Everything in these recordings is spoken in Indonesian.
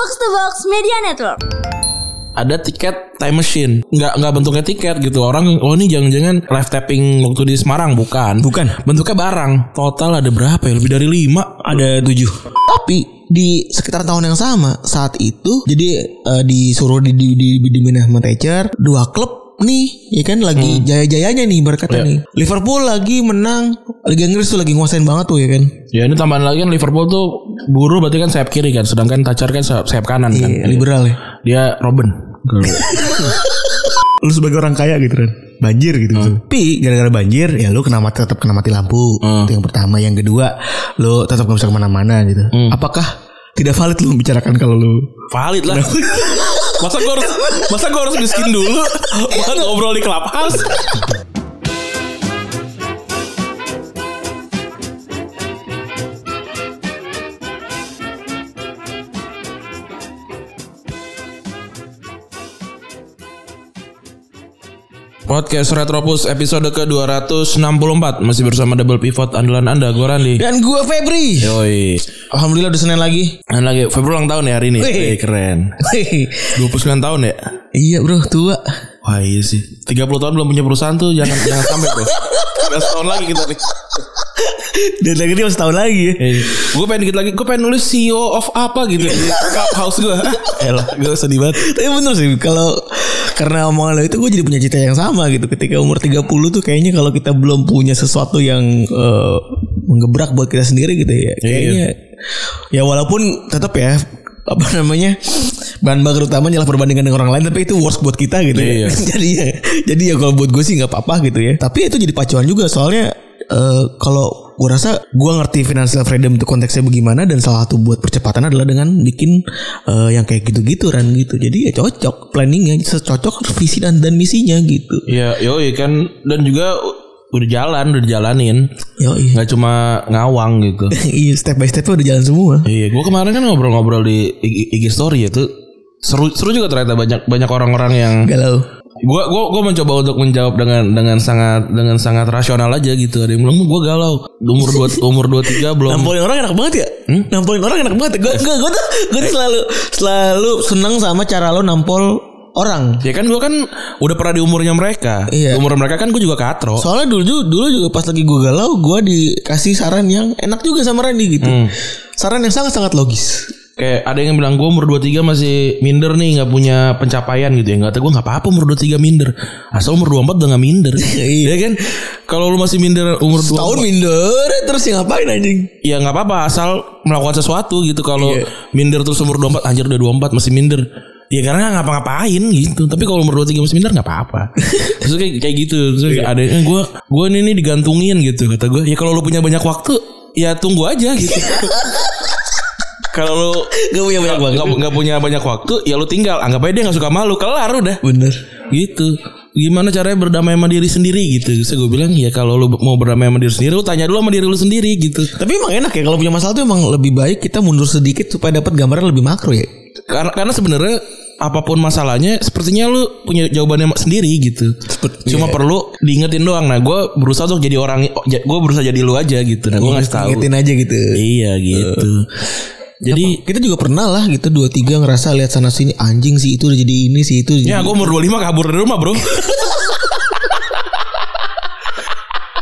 Box to Box Media Network. ada tiket time machine. Nggak nggak bentuknya tiket gitu. Orang oh ini jangan-jangan live tapping waktu di Semarang. Bukan. Bukan. bentuknya barang. Total ada berapa ya? Lebih dari lima. Ada tujuh. Tapi di sekitar tahun yang sama saat itu jadi eh, disuruh di di di, di management Thatcher dua klub nih ya kan lagi jaya-jayanya nih berkata Ya. nih. Liverpool lagi menang Liga Inggris tuh lagi nguasain banget tuh ya kan? Ya ini tambahan lagi kan Liverpool tuh buru berarti kan sayap kiri kan sedangkan Thatcher kan sayap, sayap kanan kan. Iya, liberal ya. Dia Robin lu sebagai orang kaya gitu kan banjir gitu tapi gara-gara banjir ya lu kena mati tetap kena mati lampu. Itu yang pertama. Yang kedua lu tetap gak bisa ke mana-mana gitu. Apakah tidak valid lu membicarakan kalau lu valid lah masa gue harus masa gue harus miskin dulu buat ngobrol di clubhouse Podcast Retropus episode ke-264 Masih bersama Double Pivot andalan Anda Gue Randi. Dan gua Febri. Yoi. Alhamdulillah udah Senin lagi. Dan lagi. Februari ulang tahun ya hari ini. Wih. Wih, Keren. 29 tahun ya? Iya bro. Tua. Wah iya sih. 30 tahun belum punya perusahaan tuh. Jangan jangan sampai bro. Udah setahun lagi kita nih. Dan lagi dia masih tahun lagi ya. Gue pengen dikit lagi. Gue pengen nulis CEO of apa gitu Di Clubhouse gue Elah gue sedih banget. Tapi bener sih kalau karena omongan lo itu gue jadi punya cita yang sama gitu. Ketika umur 30 tuh kayaknya kalau kita belum punya sesuatu yang eh, menggebrak buat kita sendiri gitu ya. Kayaknya ya walaupun tetap ya apa namanya bahan bakar utama adalah perbandingan dengan orang lain tapi itu worst buat kita gitu Iya. ya. jadi ya jadi ya kalau buat gue sih nggak apa-apa gitu ya. Tapi itu jadi pacuan juga soalnya eh, kalau gue rasa gue ngerti financial freedom itu konteksnya bagaimana dan salah satu buat percepatan adalah dengan bikin eh, yang kayak gitu-gitu kan gitu. Jadi ya cocok planningnya secocok visi dan dan misinya gitu. Iya yoi kan Dan juga Udah jalan Udah dijalanin. Yo iya Gak cuma ngawang gitu. Iya step by step udah jalan semua. Iya gue kemarin kan ngobrol-ngobrol di IG, IG story ya tuh. Seru, seru juga ternyata banyak banyak orang-orang yang galau Gua gua gua mencoba untuk menjawab dengan dengan sangat dengan sangat rasional aja gitu. Ada yang bilang gua galau. Umur dua umur 23 belum. Nampolin orang enak banget ya Nampolin orang enak banget Gue gue gue tuh gue tuh selalu Selalu seneng sama cara lo nampol orang Ya kan gua kan udah pernah di umurnya mereka. Iya. Umur mereka kan gua juga katro. Soalnya dulu juga, dulu juga pas lagi gue galau Gue dikasih saran yang enak juga sama Randy gitu Saran yang sangat-sangat logis Kayak ada yang bilang gua umur 23 masih minder nih nggak punya pencapaian gitu ya. Enggak tahu gua nggak apa-apa umur 23 minder. Asal umur 24 udah nggak minder. Iya kan? Kalau lu masih minder umur 24 Tahun minder Terus ya ngapain anjing Ya nggak apa-apa asal melakukan sesuatu gitu kalau minder terus umur 24 anjir udah 24 masih minder. Ya karena nggak ngapa-ngapain gitu. Tapi kalau umur 23 masih minder nggak apa-apa. Terus kayak kayak gitu. Terus ada yang gue gue ini nih digantungin gitu kata gue. Ya kalau lu punya banyak waktu ya tunggu aja gitu. kalau lu Gak punya banyak banget nggak nggak punya banyak waktu ya lu tinggal. Anggap aja dia nggak suka malu kelar udah. Bener. Gitu. Gimana caranya berdamai sama diri sendiri gitu. Terus gue bilang ya kalau lu mau berdamai sama diri sendiri lu tanya dulu sama diri lu sendiri gitu. Tapi emang enak ya Kalau punya masalah tuh emang lebih baik Kita mundur sedikit Supaya dapat gambaran lebih makro ya. Karena karena sebenarnya apa pun masalahnya sepertinya lu punya jawabannya sendiri gitu. Cuma perlu diingetin doang. Nah gue berusaha untuk jadi orang gue berusaha jadi lu aja gitu. Nah gue ngasih tahu. Ingetin aja gitu. Iya gitu jadi Kita juga pernah lah gitu Dua tiga ngerasa lihat sana sini Anjing sih itu udah jadi ini sih itu ya gue umur 25 kabur dari rumah bro.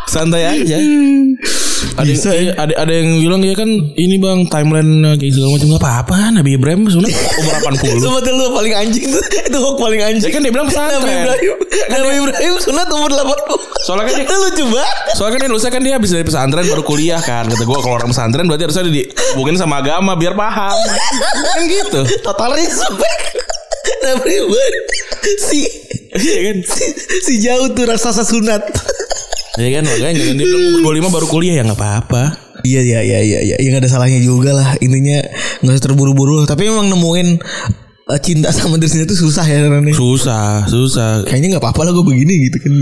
Santai aja ada, Bisa iya, ada ada yang bilang ya kan ini bang timeline kayak segala macam nggak apa-apa Nabi Ibrahim sunat umur 80 Sumpah tuh lu paling anjing tuh Itu hoax paling anjing Ya kan dia bilang Nabi pesantren. Ibrahim Nabi Ibrahim sunat umur 80 Soalnya kan dia- lucu banget Soalnya kan dia lulusnya kan dia habis dari pesantren baru kuliah kan. Kata gue kalau orang pesantren berarti harusnya dihubungin sama agama biar paham. kan gitu. Total respect Nabi Ibrahim Si Iya kan? si, si jauh tuh raksasa sunat Ya kan makanya jangan dia bilang umur 25 baru kuliah ya nggak apa-apa. Iya iya iya iya iya yang ada salahnya juga lah intinya nggak usah terburu-buru tapi emang nemuin eh, cinta sama diri sendiri itu susah ya Rani. Susah, susah. Kayaknya nggak apa-apa lah gue begini gitu kan.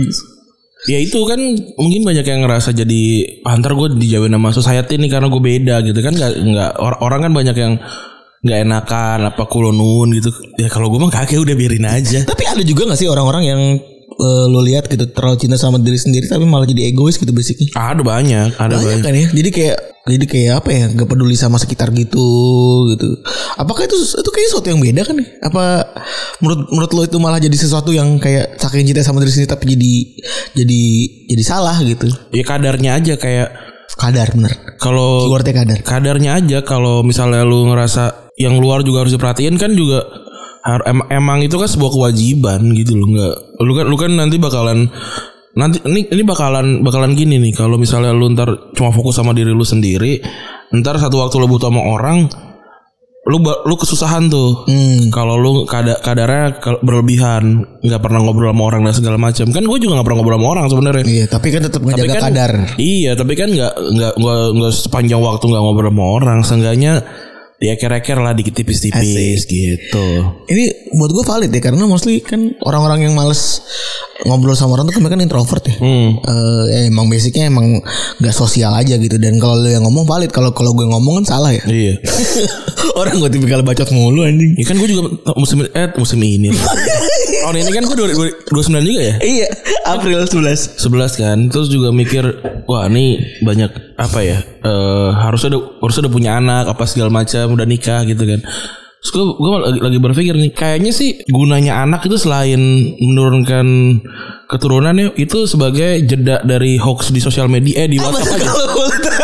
Ya itu kan mungkin banyak yang ngerasa jadi ah, ntar gue dijauhin sama society nih karena gue beda gitu kan nggak nggak or- orang kan banyak yang nggak enakan apa kulonun gitu ya kalau gue mah kakek udah biarin aja Tapi ada juga nggak sih orang-orang yang eh, lu lihat gitu terlalu cinta sama diri sendiri tapi malah jadi egois gitu basicnya. Ada banyak, ada Banyak banyak. kan ya. Jadi kayak jadi kayak apa ya? Gak peduli sama sekitar gitu gitu. Apakah itu itu kayak sesuatu yang beda kan ya? Apa menurut menurut lo itu malah jadi sesuatu yang kayak saking cinta sama diri sendiri tapi jadi jadi jadi salah gitu. Ya kadarnya aja kayak Kadar bener. kalau Keywordnya kadar. kadarnya aja kalau misalnya lu ngerasa yang luar juga harus diperhatiin kan juga em- emang itu kan sebuah kewajiban gitu loh nggak lu kan lu kan nanti bakalan nanti ini ini bakalan bakalan gini nih kalau misalnya lu ntar cuma fokus sama diri lu sendiri ntar satu waktu lu butuh sama orang lu lu kesusahan tuh Hmm. kalau lu kada kadarnya berlebihan nggak pernah ngobrol sama orang dan segala macam kan gue juga nggak pernah ngobrol sama orang sebenarnya Iya, tapi kan tetap ngejaga kan- kadar. Iya, tapi kan nggak nggak nggak nggak sepanjang waktu nggak ngobrol sama orang. Seenggaknya dieker-eker lah dikit tipis-tipis gitu. Ini buat gue valid ya karena mostly kan orang-orang yang males ngobrol sama orang tuh kebanyakan introvert ya. Hmm. Ya emang basicnya emang nggak sosial aja gitu dan kalau lu yang ngomong valid kalau kalau gue ngomong kan salah ya. Iya. orang gue tipikal bacot mulu anjing. Ya kan gue juga musim eh musim ini. Tahun ini kan gue 29 juga ya. Iya, April 11. 11 kan. Terus juga mikir, wah ini banyak apa ya? Eh harusnya udah harusnya udah punya anak apa segala macam, udah nikah gitu kan. Terus gue, gue lagi, lagi berpikir nih, kayaknya sih gunanya anak itu selain menurunkan keturunannya itu sebagai jeda dari hoax di sosial media, eh di WhatsApp aja,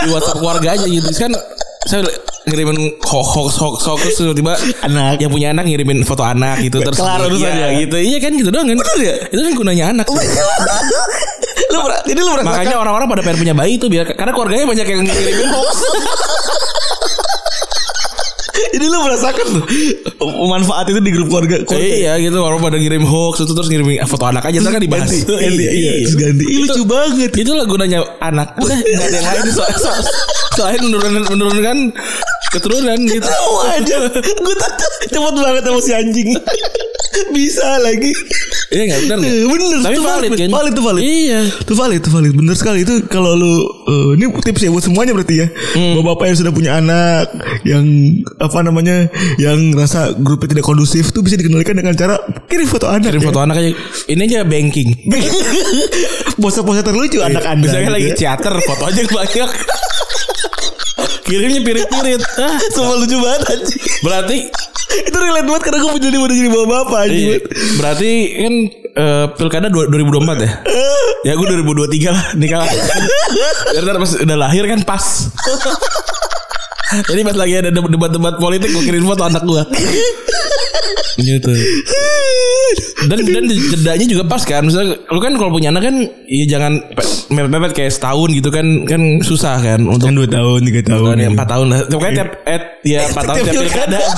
di WhatsApp keluarga aja gitu kan. Saya ngirimin hoax hoax hoax hoax terus tiba-tiba Anak. yang punya anak ngirimin foto anak gitu terus Kelar iya, urusannya. gitu iya kan gitu doang kan itu kan gunanya anak lu jadi lu Makanya orang-orang pada pengen punya bayi tuh biar karena keluarganya banyak yang ngirimin hoax. jadi lu merasakan tuh manfaat itu di grup keluarga. keluarga. iya gitu orang pada ngirim hoax itu terus ngirimin foto anak aja ntar kan dibahas. Ganti, ganti, iya, iya. terus ganti. Ih, lucu banget. Itulah gunanya anak. Udah enggak ada yang lain so, so, selain menurunkan menurunkan keturunan gitu. Waduh, gue tak cepet banget sama si anjing. Bisa lagi. Iya enggak benar nggak? Bener, Tapi itu valid kan? Valid itu valid. Iya. Itu valid, itu valid. Bener sekali itu kalau lu eh, ini tips ya buat semuanya berarti ya. Hmm. Bapak-bapak yang sudah punya anak yang apa namanya? yang rasa grupnya tidak kondusif tuh bisa dikendalikan dengan cara kirim foto anak. Kirim foto anak aja. Ini aja banking. Pose-pose terlucu anak Anda. Misalnya gitu lagi ya. teater foto aja banyak. Kirimnya pirit-pirit. Ah, Semua lucu banget anjing. berarti itu relate banget karena gue udah jadi udah jadi bapak-bapak anjing. Iya. Berarti kan eh, pilkada dua- 2024 ya? ya gue 2023 lah nikah ntar pas udah lahir kan pas. Jadi pas lagi ada debat-debat politik gue kirim foto anak gue. gitu. Dan dan jedanya juga pas kan. Misalnya lu kan kalau punya anak kan ya jangan pe- mepet-mepet kayak setahun gitu kan kan susah kan untuk Kan 2 tahun, 3 tahun. Tahun ya, 4 tahun lah. Pokoknya tiap eh, ya 4 tahun tiap pilkada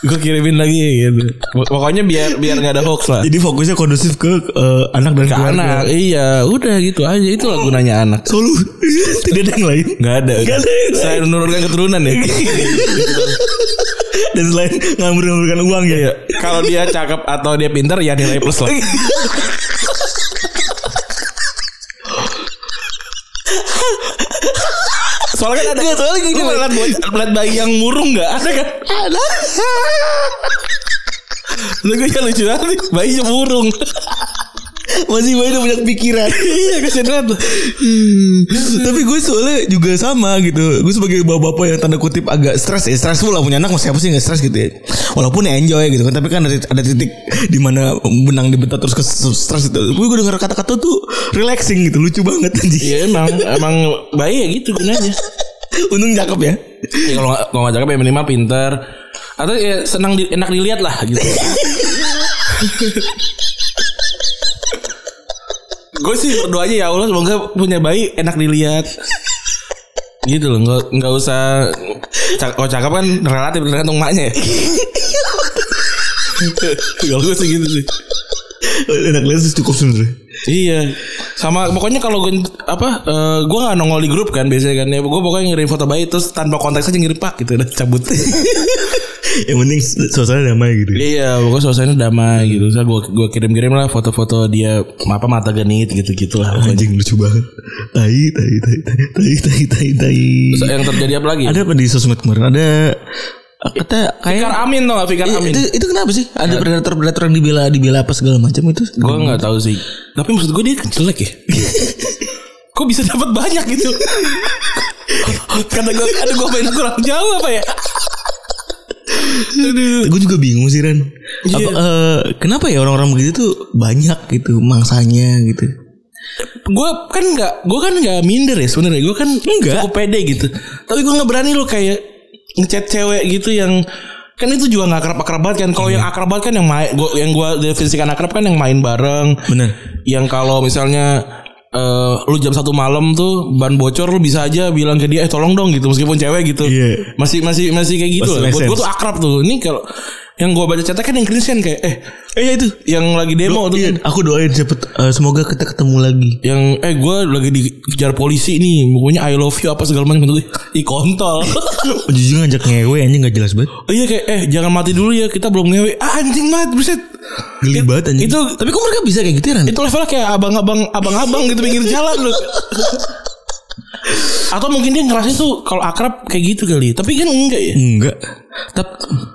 gue kirimin lagi gitu. Pokoknya biar biar nggak ada hoax lah. Jadi fokusnya kondusif ke eh, anak dan Ke keluarga. anak, iya, udah gitu aja. Itulah gunanya anak. Solu tidak ada yang lain. Nggak ada. Nggak ada yang Saya menurunkan keturunan ya. Dan selain ngambil-ngambilkan uang ya. Iya. Kalau dia cakep atau dia pintar ya nilai plus lah. Soalnya kan ada Nggak, soalnya gini, Lu ngeliat bocah- ngeliat bayi yang murung nggak ada kan? Ada. Lu gue yang lucu banget nih, bayi murung. Masih banyak banyak pikiran. iya kasihan banget. Hmm. Tapi gue soalnya juga sama gitu. Gue sebagai bapak-bapak yang tanda kutip agak stres ya. Stressful lah punya anak. Siapa sih nggak stres gitu ya. Walaupun ya enjoy gitu kan. Tapi kan ada, ada titik di mana benang dibentak terus ke stres itu. Gue gue denger kata-kata tuh relaxing gitu. Lucu banget anjing. Iya emang emang bayi ya gitu gunanya. Untung cakep ya. Ya kalau kalau nggak cakep ya minimal pinter atau ya senang di, enak dilihat lah gitu. Gue sih berdoanya ya Allah semoga punya bayi enak dilihat. Gitu loh, nggak nggak usah cak, kalau cakep kan relatif tergantung maknya ya. Kalau gue sih gitu sih. Enak lihat sih cukup sebenarnya. Iya, sama pokoknya kalau gue apa, eh, gue nggak nongol di grup kan biasanya kan ya, gue pokoknya ngirim foto bayi terus tanpa konteks aja ngirim pak gitu udah cabut. Yang penting suasana damai gitu. iya, pokoknya suasananya damai gitu. Saya gue gue kirim kirim lah foto-foto dia apa mata genit gitu gitulah. pokoknya. Anjing lucu banget. Tai tai tai tai tai tai tai. Terus yang terjadi apa lagi? Ada apa di sosmed kemarin? Ada Kata Fikar kayak Amin tau gak Fikar Amin itu itu kenapa sih? Ada predator-predator yang dibela dibela apa segala macam itu? Gue gak tahu sih Tapi maksud gue dia jelek ya Kok bisa dapat banyak gitu Kata gue Aduh gue main kurang jauh apa ya Gue juga bingung sih Ren. Apa, Iya. eh, kenapa ya orang-orang begitu tuh banyak gitu mangsanya gitu? gue kan nggak gue kan nggak minder ya sebenarnya gue kan Enggak. cukup pede gitu tapi gue nggak berani lo kayak ngechat cewek gitu yang kan itu juga nggak akrab akrab banget kan kalau yang akrab banget kan yang main gua yang gue definisikan akrab kan yang main bareng Bener. yang kalau misalnya eh lu jam satu malam tuh ban bocor lu bisa aja bilang ke dia eh tolong dong gitu meskipun cewek gitu Iya. masih masih masih kayak gitu Masih lah. buat gue tuh akrab tuh ini kalau yang gue baca chatnya kan yang Christian kayak eh Eh ya itu. yang lagi demo tuh Iya, aku doain cepet eh, semoga kita ketemu lagi. yang eh gue lagi dikejar polisi nih pokoknya I love you apa segala macam tuh ih kontol Jujur ngajak ngewe anjing gak jelas banget. Oh iya kayak eh jangan mati dulu ya kita belum ngewe ah, anjing banget buset Geli banget anjing. itu tapi kok mereka bisa kayak gitu ya itu levelnya kayak abang-abang abang-abang gitu pinggir jalan loh atau mungkin dia ngerasa tuh kalau akrab kayak gitu kali tapi kan enggak ya Enggak. Tapi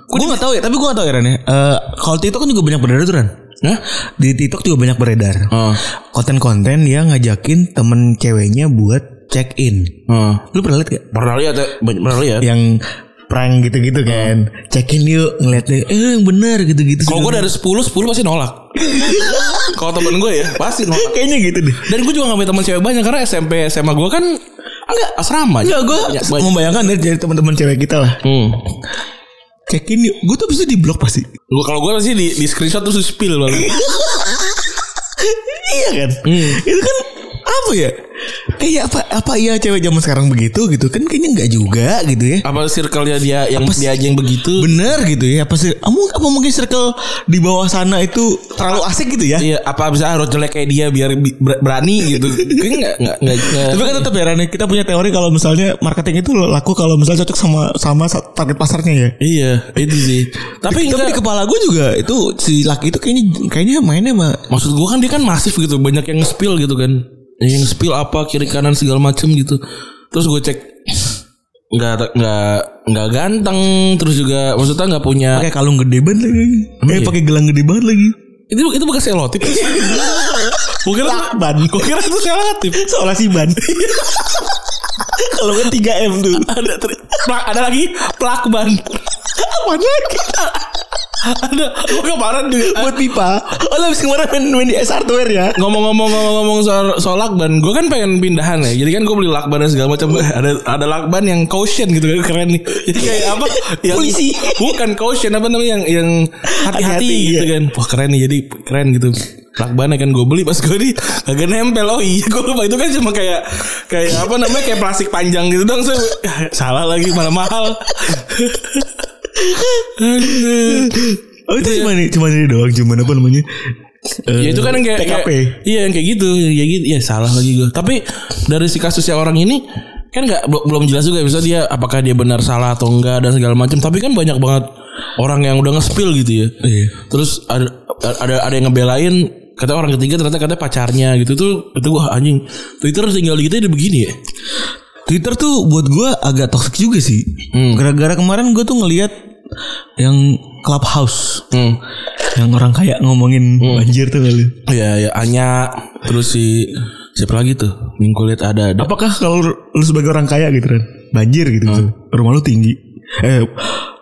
gue gak tahu ya, tapi gue gak tahu ya ya. Eh, kalau TikTok kan juga banyak beredar tuh Ren. Hah? Di TikTok juga banyak beredar. Oh. Konten-konten yang ngajakin temen ceweknya buat check in. Oh. Lu pernah liat gak? pernah lihat ya pernah lihat Yang prank gitu-gitu kan. Check in yuk ngeliatnya. Eh yang bener gitu-gitu. kalau gue dari 10 10 pasti nolak kalau temen gue ya pasti nolak Kayaknya gitu deh. dan gue juga gak punya teman cewek banyak karena SMP SMA gue kan enggak asrama Enggak gue membayangkan dari teman-teman cewek kita lah. Hmm. Check in yuk. Gue tuh bisa di blok pasti. Gua kalau gue sih di, di screenshot terus spill iya kan? Itu kan apa ya? Kayak apa apa iya cewek zaman sekarang begitu gitu kan kayaknya enggak juga gitu ya. Apa circle-nya dia yang dia aja yang begitu? Bener gitu ya apa sih? Kamu apa mungkin circle di bawah sana itu terlalu asik gitu ya? Iya, apa bisa harus jelek kayak dia biar bi- ber- berani gitu. Kayaknya enggak. Tapi kan tetap ya Rani, kita punya teori kalau misalnya marketing itu laku kalau misalnya cocok sama sama target pasarnya ya. Iya, itu sih. Tapi Tapi di kepala gue juga itu si laki itu kayaknya kayaknya mainnya mah maksud gue kan dia kan masif gitu, banyak yang spill gitu kan. Yang spill apa kiri kanan segala macem gitu. Terus gue cek nggak nggak nggak ganteng terus juga maksudnya nggak punya pakai kalung gede banget lagi. Eh iya? pakai gelang gede banget lagi. itu itu bukan selotip gue kira Ban. gue kira itu selotip Seolah si ban. Kalau kan 3 M tuh. ada ada lagi plak ban Apa lagi? Ada. Gue kemarin juga Buat pipa. Oh lu habis kemarin main, main di S Hardware ya? ngomong-ngomong ngomong-ngomong soal, soal lakban gue kan pengen pindahan ya. Jadi kan gue beli lakban dan segala macam. Eh, ada ada lakban yang caution gitu kan? Keren nih. Jadi kayak apa? Yang, Polisi. bukan caution apa namanya? Yang yang hati-hati gitu iya. kan. Wah keren nih. Jadi keren gitu. Lakban kan gue beli pas gue di kagak nempel. Oh iya gue lupa. Itu kan cuma kayak kayak apa namanya? Kayak plastik panjang gitu dong. Saya salah lagi malah mahal Oh itu cuma nih, cuma ini doang, cuma apa namanya? Ya itu kan yang kayak, TKP. kayak- iya yang kayak gitu, kayak gitu. Ya salah lagi gue. Tapi dari si kasusnya orang ini kan nggak bel- belum jelas juga misalnya dia apakah dia benar salah atau enggak dan segala macam. Tapi kan banyak banget orang yang udah nge-spill gitu ya. Iya. Terus ada ada ada yang ngebelain kata orang ketiga ternyata katanya pacarnya gitu tuh itu gua anjing Twitter tinggal di kita udah begini ya Twitter tuh buat gue agak toxic juga sih. Hmm. Gara-gara kemarin gue tuh ngelihat yang clubhouse, hmm. yang orang kaya ngomongin banjir tuh kali. ya ya Anya terus si siapa lagi tuh minggu lihat ada ada Apakah kalau lu sebagai orang kaya gitu kan, banjir gitu, rumah lu tinggi, eh,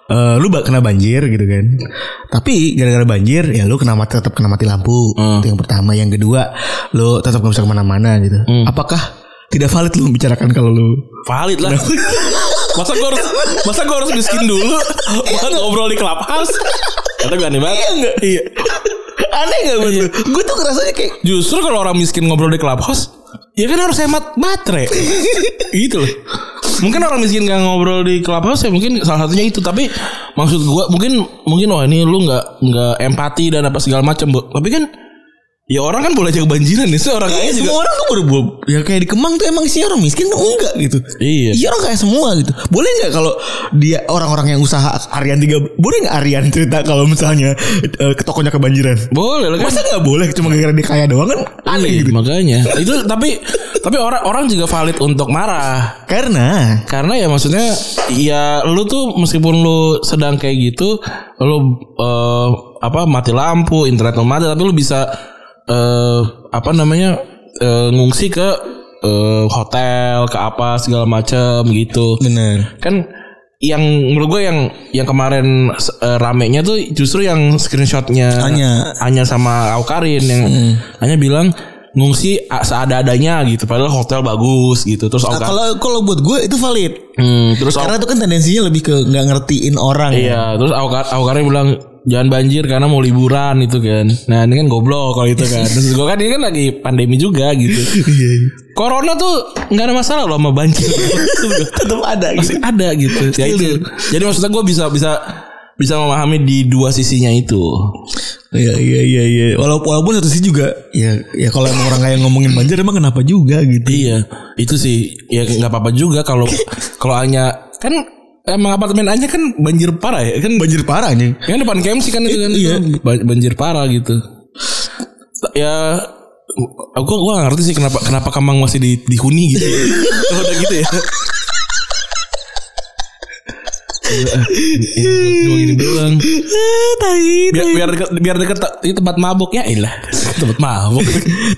eh, lu bak- kena banjir gitu kan. Tapi gara-gara banjir ya lu kena mati tetap kena mati lampu. Itu yang pertama, yang kedua lu tetap nggak bisa ke mana-mana gitu. Apakah tidak valid lu membicarakan kalau lu valid lah. Masa gue harus masa gue harus miskin dulu? Buat ngobrol di clubhouse? Kata gue aneh banget. Iya aneh gak buat lu? Gue tuh ngerasanya kayak justru kalau orang miskin ngobrol di clubhouse ya kan harus hemat baterai. Gitu loh. Mungkin orang miskin gak ngobrol di clubhouse ya mungkin salah satunya itu. Tapi maksud gue mungkin mungkin wah ini lu nggak nggak empati dan apa segala macam Bu. tapi kan Ya orang kan boleh aja kebanjiran nih. Seorang kaya Iya, juga. semua orang tuh baru ya kayak di Kemang tuh emang isinya orang miskin tuh enggak gitu. Iya. Iya orang kayak semua gitu. Boleh nggak kalau dia orang-orang yang usaha harian tiga boleh nggak Aryan cerita kalau misalnya eh, ke tokonya kebanjiran? Boleh lah kan. Masa nggak boleh cuma gara-gara dia kaya doang kan aneh Iya, gitu. Makanya. Itu tapi tapi orang orang juga valid untuk marah. Karena Karena ya maksudnya ya lu tuh meskipun lu sedang kayak gitu lu eh, apa mati lampu, internet lu mati tapi lu bisa eh apa namanya eh, ngungsi ke eh, hotel, ke apa segala macam gitu. benar. Kan yang menurut gue yang yang kemarin eh, ramenya tuh justru yang screenshotnya Anya. Anya sama Aukarin yang hanya bilang ngungsi seada-adanya gitu padahal hotel bagus gitu terus Nah, kalau kalau buat gue itu valid. Hmm, terus Karena itu kan tendensinya lebih ke nggak ngertiin orang. Iya, terus Aukar Aukarin bilang jangan banjir karena mau liburan itu kan. Nah ini kan goblok kalau itu kan. Terus gue kan ini kan lagi pandemi juga gitu. Iya. Corona tuh nggak ada masalah loh sama banjir. Tetap ada Masih ada gitu. Ya itu. Jadi maksudnya gue bisa bisa bisa memahami di dua sisinya itu. Iya iya iya iya. Walaupun walaupun satu sisi juga ya ya kalau emang orang kayak ngomongin banjir emang kenapa juga gitu. Iya, itu sih ya nggak apa-apa juga kalau kalau hanya kan emang apartemen aja kan banjir parah ya kan Banjir parah nih. Kan depan KMC kan itu kan Iya. banjir parah gitu. Ya aku gua gak ngerti sih kenapa kenapa Kamang masih di dihuni gitu. ya. Kalau udah gitu ya. Cuma gini doang. Biar biar deket biar deket itu tempat mabuk ya ilah. Tempat mabuk.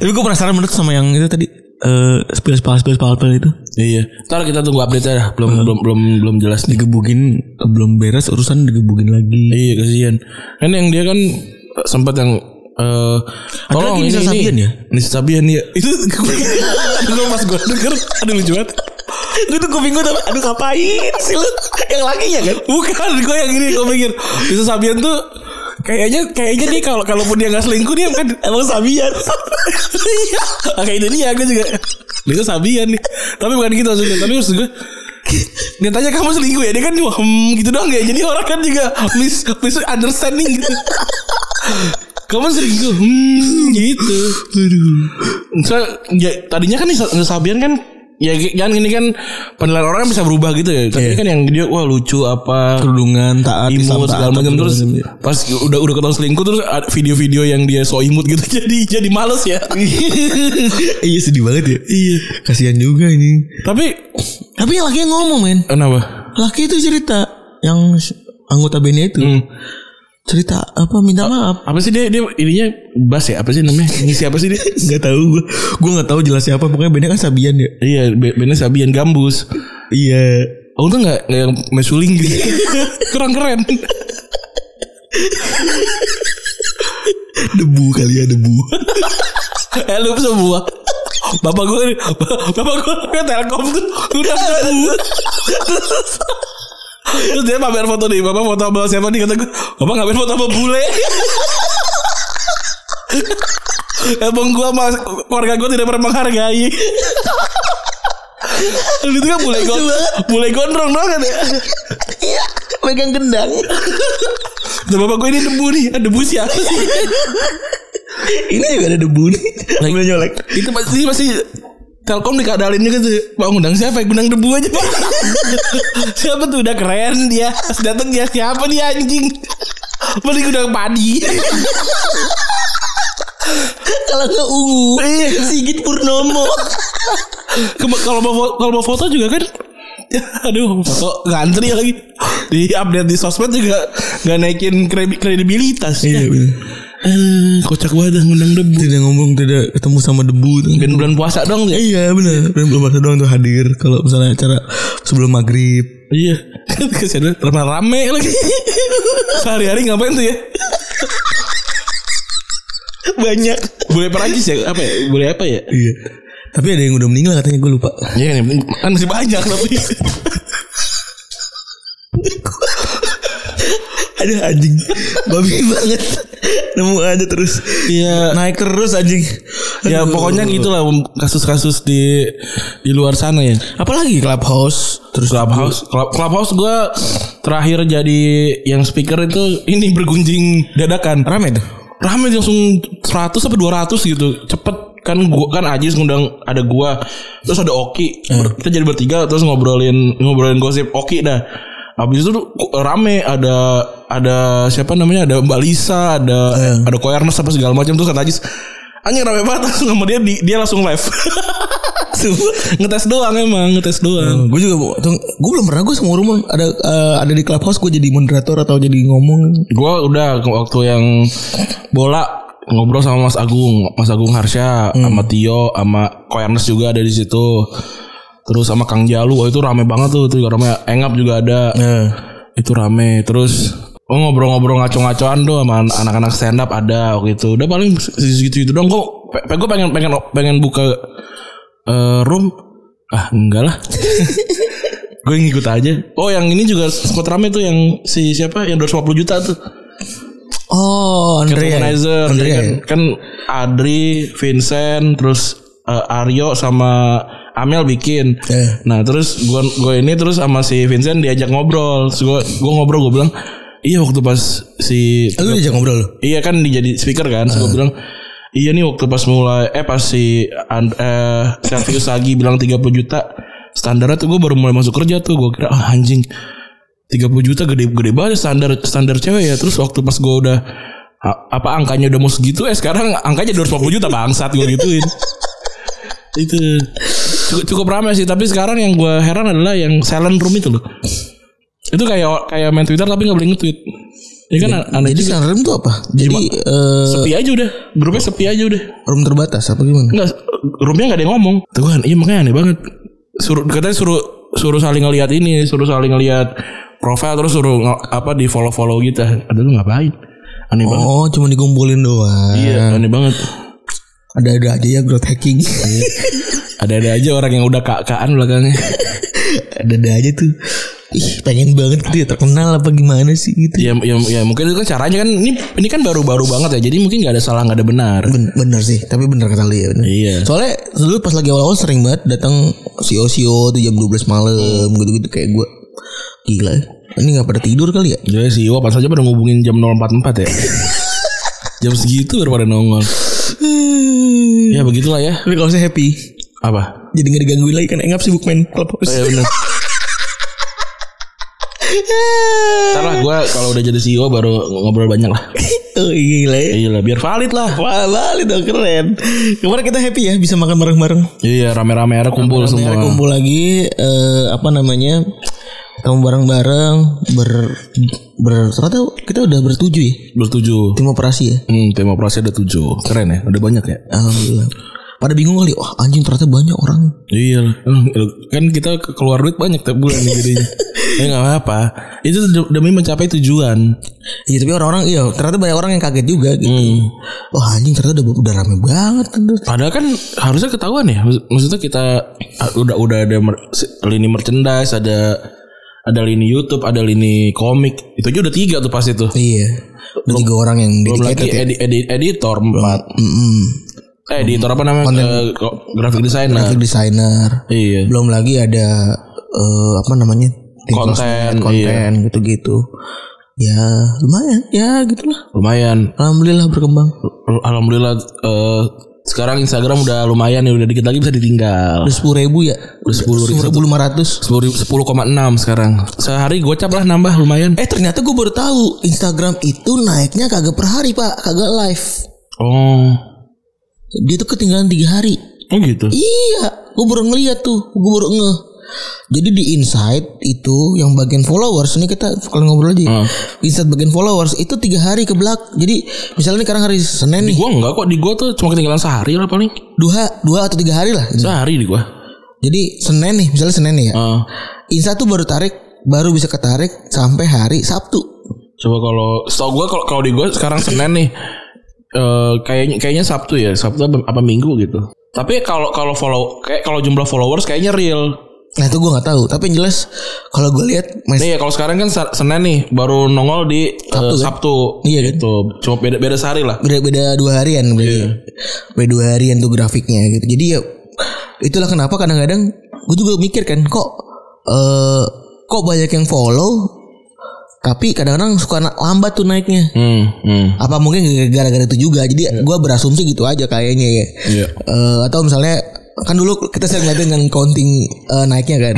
Tapi gue penasaran menurut sama yang itu tadi eh spill spill spill spill spill itu iya. Ntar kita tunggu update aja. Belum belum belum belum jelas nih. digebukin eh, belum beres urusan digebukin lagi. Iya kasihan. Kan yang dia kan sempat yang eh tolong lagi ini Nisa ini. Sabian ya? Nisa Sabian ya. Itu gue pas gue denger ada lucu banget. Gue tuh gue bingung tuh aduh ngapain sih lu? Yang lakinya kan? Bukan gue yang gini gue pikir Nisa Sabian tuh kayaknya kayaknya dia kalau kalaupun dia nggak selingkuh dia kan emang Sabian? Iya. Kayak itu dia gue juga. Nisa Sabian nih. Tapi bukan gitu maksudnya tapi maksud gue dia tanya kamu selingkuh ya? Dia kan cuma hmm, gitu doang ya. Jadi orang kan juga mis misunderstanding gitu. Kamu selingkuh? Hmm, gitu. So, ya, tadinya kan Sabian kan ya jangan ini kan penilaian orang kan bisa berubah gitu ya. Tapi kan yang dia wah lucu apa kerudungan taat imut segala macam. terus iya. pas udah udah ketahuan selingkuh terus ada video-video yang dia so imut gitu jadi jadi males ya. Iya sedih banget ya. Iya. Kasihan juga ini. Tapi tapi yang laki yang ngomong men. Kenapa? Laki itu cerita yang anggota bandnya itu. Hmm. Cerita apa minta maaf. apa sih dia dia ininya bass ya? Apa sih namanya? Ngisi apa sih dia? Nggak tahu gue gue nggak tahu jelas siapa pokoknya bandnya kan Sabian ya. Iya be- bandnya Sabian Gambus. Iya. Oh itu nggak nggak yang mesuling gitu. Kurang keren. Debu kali ya debu. Eh lu semua Bapak gue Bapak gue Telkom tuh. Udah debu Terus dia pamer foto nih Bapak foto sama siapa nih? Kata gue Bapak ngapain foto sama bule. Emang gue sama keluarga gue tidak pernah menghargai. Lu itu kan bule gon Bule gondrong dong kan ya iya megang gendang. Kata bapak gue ini debu nih. Ah, Debu siapa sih? Ini juga ada debu nih. Ambil nyolek. Itu pasti masih Telkom dikadalin juga tuh. Pak ngundang siapa? Ya Ngundang debu aja Pak. Siapa tuh? Udah keren dia. Pas dateng dia siapa dia anjing? Paling ngundang padi. Kalau nggak ungu Sigit Purnomo. Kalau mau kalau mau foto juga kan? Ya, Aduh foto ngantri lagi. Di update di sosmed juga Gak naikin kredi- kredibilitas iya bener Eh, Kocak banget ngundang debu tidak ngomong tidak ketemu sama debu. Dan bulan puasa dong ya Iya benar. Dan belum ada doang tuh hadir kalau misalnya acara sebelum maghrib. Iya Kesian banget Rame rame lagi Sehari-hari ngapain tuh ya Banyak. Boleh Perancis ya? Apa ya? Boleh apa ya? Iya. Tapi ada yang udah meninggal katanya gue lupa. Iya kan, kan masih banyak tapi. Ada anjing babi banget. Nemu aja terus. Iya. Naik terus anjing. Ya Aduh. pokoknya gitulah kasus-kasus di di luar sana ya. Apalagi clubhouse Terus clubhouse, Club, clubhouse gue terakhir jadi yang speaker itu ini bergunjing dadakan. rame tuh. rame langsung 100 sampai 200 gitu. Cepet kan gua kan Ajis ngundang ada gua terus ada Oki Ber- kita jadi bertiga terus ngobrolin ngobrolin gosip Oki dah Habis itu tuh rame ada ada siapa namanya ada Mbak Lisa ada ada Koyarnas apa segala macam. Terus kata Ajis anjing rame banget. Langsung sama dia di- dia langsung live. Ngetes doang emang ngetes doang. Gue juga gue belum pernah gue sama Rumon ada eh, ada di clubhouse gue jadi moderator atau jadi ngomong. Gua udah waktu yang bola ngobrol sama Mas Agung, Mas Agung Harsha, sama Tio, sama Koyarnes juga ada di situ. Terus sama Kang Jalu, oh, itu rame banget tuh, itu juga rame. Engap juga ada. Itu rame. Terus oh ngobrol-ngobrol ngaco-ngacoan tuh sama an- anak-anak stand up ada waktu itu. Udah paling segitu itu dong. Kok pe- gue pengen pengen pengen buka eh, room ah enggak lah. gue ngikut aja. Oh yang ini juga sempat rame tuh yang si siapa yang 250 juta tuh. oh Andre Womanizer Andre kan, kan Adri, Vincent, terus eh, Aryo sama Amel bikin. Eh. Nah, terus gua gua ini terus sama si Vincent diajak ngobrol. Terus gua gua ngobrol gua bilang, "Iya waktu pas si lu diajak ngobrol lu Iya kan dijadi speaker kan. Terus gua bilang, "Iya nih waktu pas mulai eh pas si And- eh lagi bilang 30 juta standarnya tuh gue baru mulai masuk kerja tuh gue kira ah, anjing 30 juta gede gede banget standar standar cewek ya terus waktu pas gue udah apa angkanya udah mau segitu eh sekarang angkanya 250 juta bangsat gue gituin itu cukup, cukup ramai sih tapi sekarang yang gue heran adalah yang silent room itu loh itu kayak kayak main Twitter tapi nggak boleh nge-tweet ya kan aneh jadi juga sunroom tuh apa jadi eh, sepi aja udah grupnya sepi aja udah room terbatas apa gimana Enggak, roomnya nggak ada yang ngomong. Tuh kan, iya makanya aneh banget. Suruh katanya suruh suruh saling ngelihat ini, suruh saling ngelihat profil terus suruh apa di follow follow gitu. Ada lu ngapain? Aneh banget. oh cuma dikumpulin doang Iya, aneh banget. Ada-ada aja ya growth hacking Ada-ada aja orang yang udah kak-kakan belakangnya. ada-ada aja tuh ih pengen banget gitu ya terkenal apa gimana sih gitu ya, ya, ya mungkin itu kan caranya kan ini ini kan baru-baru banget ya. Jadi mungkin nggak ada salah nggak ada benar. Ben- bener sih tapi bener kata lu ya bener. Iya. soalnya dulu pas lagi awal-awal sering banget datang sio sio tuh jam 12 malam gitu-gitu kayak gue gila ini nggak pada tidur kali ya Jadi si Iwa pas aja pada ngubungin jam 044 ya. jam segitu baru pada nongol. Ya begitulah ya. tapi kalau saya happy Apa? jadi nggak digangguin lagi kan engap sibuk main clubhouse Oh, ya benar. Ntar lah gue kalau udah jadi CEO baru ngobrol banyak lah. oh gila ya Iya lah biar valid lah. Balik dong keren Kemarin kita happy ya bisa makan bareng-bareng Iya rame-rame ada kumpul semua. Akhirnya kumpul lagi eh, Apa namanya Ketemu bareng-bareng ber, ber Ternyata kita udah bertujuh ya Bertujuh. Tim operasi ya Hmm, tim operasi ada tujuh. Keren ya, udah banyak ya. Alhamdulillah Pada bingung kali Wah anjing ternyata banyak orang Iya. Hmm, Kan kita ke- keluar duit banyak tiap bulan nih jadinya. Ya nggak apa-apa. Itu de- demi mencapai tujuan. Iya tapi orang-orang Iya ternyata banyak orang yang kaget juga gitu Hmm. Wah anjing ternyata udah, udah rame banget Padahal kan harusnya ketahuan ya. Maksud- Maksudnya kita ah, udah udah ada mer- lini merchandise, ada ada lini YouTube, ada lini komik. Itu aja udah tiga tuh pas itu. Iya Udah tiga orang yang Belum lagi ya edi- edi- editor empat. Mm-mm. Eh, editor apa namanya? Eh, kok- graphic designer. Graphic designer Iya. Belum lagi ada eh, Apa namanya tim Konten, sosmed, Konten gitu-gitu Ya lumayan Ya gitulah Lumayan. Alhamdulillah berkembang Alhamdulillah eh, sekarang Instagram udah lumayan ya udah dikit lagi bisa ditinggal. Udah sepuluh ribu ya Udah sepuluh ribu. Sepuluh lima ratus Sepuluh sepuluh koma enam sekarang. Sehari gocap lah nambah lumayan. Eh ternyata gue baru tahu Instagram itu naiknya kagak per hari pak Kagak live Oh, Dia tuh ketinggalan tiga hari oh gitu. Iya Gue baru ngeliat tuh Gue baru ngeh jadi di insight itu yang bagian followers ini kita kalau ngobrol aja. Hmm. Insight bagian followers itu tiga hari ke belak. Jadi misalnya nih sekarang hari Senin nih, Gua enggak kok di gua tuh cuma ketinggalan sehari lah paling. dua dua atau tiga hari lah. Sehari di gua. Jadi Senin nih, misalnya Senin nih ya. Eh, Insight tuh baru tarik, baru bisa ketarik sampai hari Sabtu. coba kalau setahu gua kalau kalau di gua sekarang Senin nih eh kayaknya kayaknya Sabtu ya, Sabtu apa, apa Minggu gitu. Tapi kalau kalau follow kayak kalau jumlah followers kayaknya real. Nah itu gue nggak tahu. Tapi yang jelas kalau gue lihat mes- Nih ya kalau sekarang kan Senin nih baru nongol di Sabtu, kan? Sabtu. Iya kan? Gitu. Cuma beda beda sehari lah. beda-beda dua harian berarti. Beda dua harian tuh grafiknya gitu. Jadi ya itulah kenapa kadang-kadang gue juga mikir kan kok eh kok banyak yang follow Tapi kadang-kadang suka lambat tuh naiknya. Hmm, hmm. Apa mungkin gara-gara itu juga. Jadi gua berasumsi gitu aja kayaknya ya. Iya. Eh, atau misalnya kan dulu kita sering ngeliatin dengan counting eh, naiknya kan.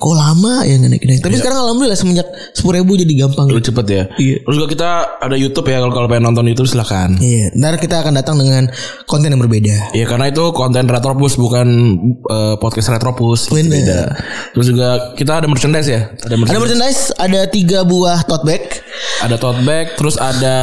Kok lama ya nggak naik-naik. Tapi sekarang alhamdulillah semenjak sepuluh ribu jadi gampang. Lu cepet ya. Iya. Terus juga kita ada YouTube ya kalau kalau pengen nonton YouTube silakan. Iya, ntar kita akan datang dengan konten yang berbeda. Iya karena itu konten Retropus bukan eh, podcast Retropus. gitu, beda. Terus juga kita ada merchandise ya. Ada merchandise. Ada merchandise, ada tiga buah tote bag. Ada tote bag, terus ada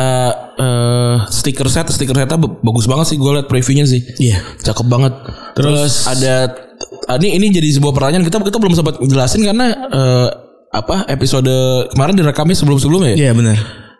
eh stiker set, stiker setnya bagus banget sih gue liat previewnya sih. Iya. Cakep banget. Terus, ada ah, ini ini jadi sebuah pertanyaan kita kita belum sempat jelasin karena eh, apa episode kemarin direkamnya sebelum-sebelumnya ya. Iya benar.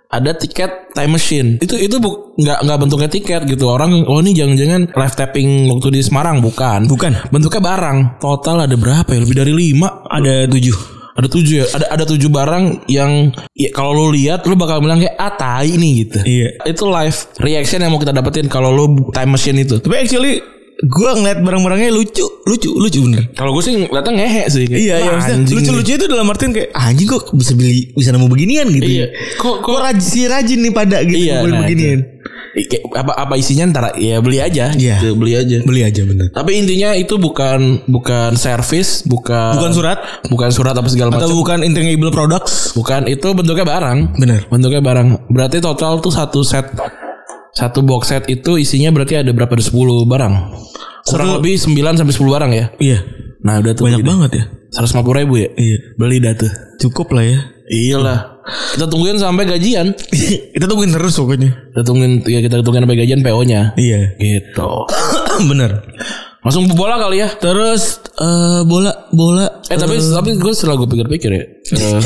Ada tiket time machine. Itu itu bu- nggak nggak bentuknya tiket gitu. Orang oh ini jangan-jangan live tapping waktu di Semarang bukan. Bukan. Bentuknya barang. Total ada berapa ya? Lebih dari lima. Ada tujuh. Ada tujuh ya. Ada ada tujuh barang yang ya, kalau lu lihat lu bakal bilang kayak ah tai nih gitu. Iya. Itu live reaction yang mau kita dapetin kalau lu time machine itu. Tapi actually gue ngeliat barang-barangnya lucu, lucu, lucu bener. Kalau gue sih ngeliatnya ngehe sih. Kayak, Iya, iya, "Wah, maksudnya lucu-lucu itu dalam artian kayak "Ah, anjing kok bisa beli bisa nemu beginian gitu. Iya. ya. Kok- Kok, rajin si rajin nih pada gitu Iya, beli nah, beginian. Kayak apa apa isinya ntar ya beli aja. Iya. Gitu, beli aja. Beli aja bener. Tapi intinya itu bukan bukan service, bukan Bukan surat bukan surat apa segala atau macam. bukan intangible products. Bukan itu bentuknya barang. Bener. Bentuknya barang. Berarti total tuh satu set satu box set itu isinya berarti ada berapa? Ada 10 barang. Kurang Satu- lebih 9 sampai 10 barang ya. Iya. Nah, udah tuh Banyak beli dah. banget ya. 150 ribu ya. Iya. Beli dah tuh. Cukup lah ya. Iyalah. Kita tungguin sampai gajian. Kita tungguin terus pokoknya. Kita tungguin ya kita tungguin sampai gajian PO-nya. Iya. Gitu. bener. Langsung bola kali ya. Terus eh bola bola Eh tapi tapi gue setelah gue pikir-pikir ya. Eh,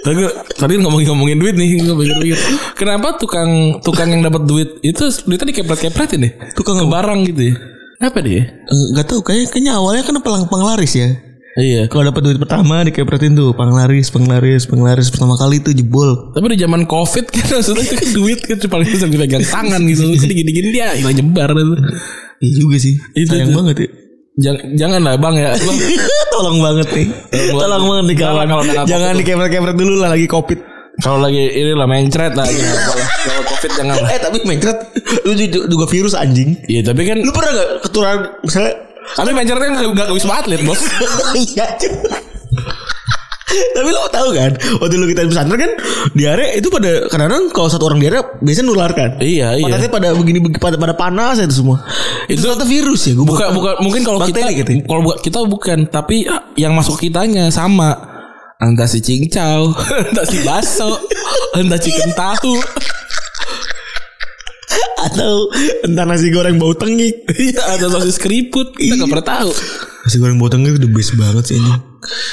tadi gua- tadi ngomongin ngomongin duit nih gue pikir-pikir. Kenapa tukang tukang yang dapat duit itu duitnya dikepret-kepretin deh. Tukang ke barang gitu ya. Kenapa dia? nggak tahu kayak kayaknya awalnya kan pelang penglaris ya. Iya. Kalau dapat duit pertama dikepretin tuh penglaris, penglaris, penglaris pertama kali tuh jebol. Tapi di zaman covid kan maksudnya itu kan duit kan paling bisa dipegang tangan gitu. Jadi gini-gini dia hilang nyebar itu. Iya juga sih. Itu Sayang tuh. banget ya. Jangan jangan lah bang ya. Bang. Tolong banget nih. Tolong Tolong banget nih kawan. Jangan kalau Jangan COVID. dikepret-kepret dulu lah lagi covid. Kalau lagi ini lah mencret lah. Kalau covid jangan lah. Eh tapi mencret lu juga virus anjing. Iya tapi kan. Lu pernah gak ketularan misalnya Tapi mencret kan nggak nggak wisma atlet bos. Iya. Tapi lo tau kan Waktu lu kita di pesantren kan Diare itu pada Kadang-kadang kalau satu orang diare Biasanya nularkan Iya iya. Matanya pada begini begi- pada pada panas itu semua. Itu ternyata virus ya. Gue Bukan bukan mungkin kalau kita gitu ya? kalau buat kita bukan tapi ah, yang masuk kitanya sama entah si cincau, entah si baso, entah chicken tahu. atau entah nasi goreng bau tengik. Iya, ada sosis keriput. Kita nggak pernah tahu. Nasi goreng bau tengik itu the best banget sih ini.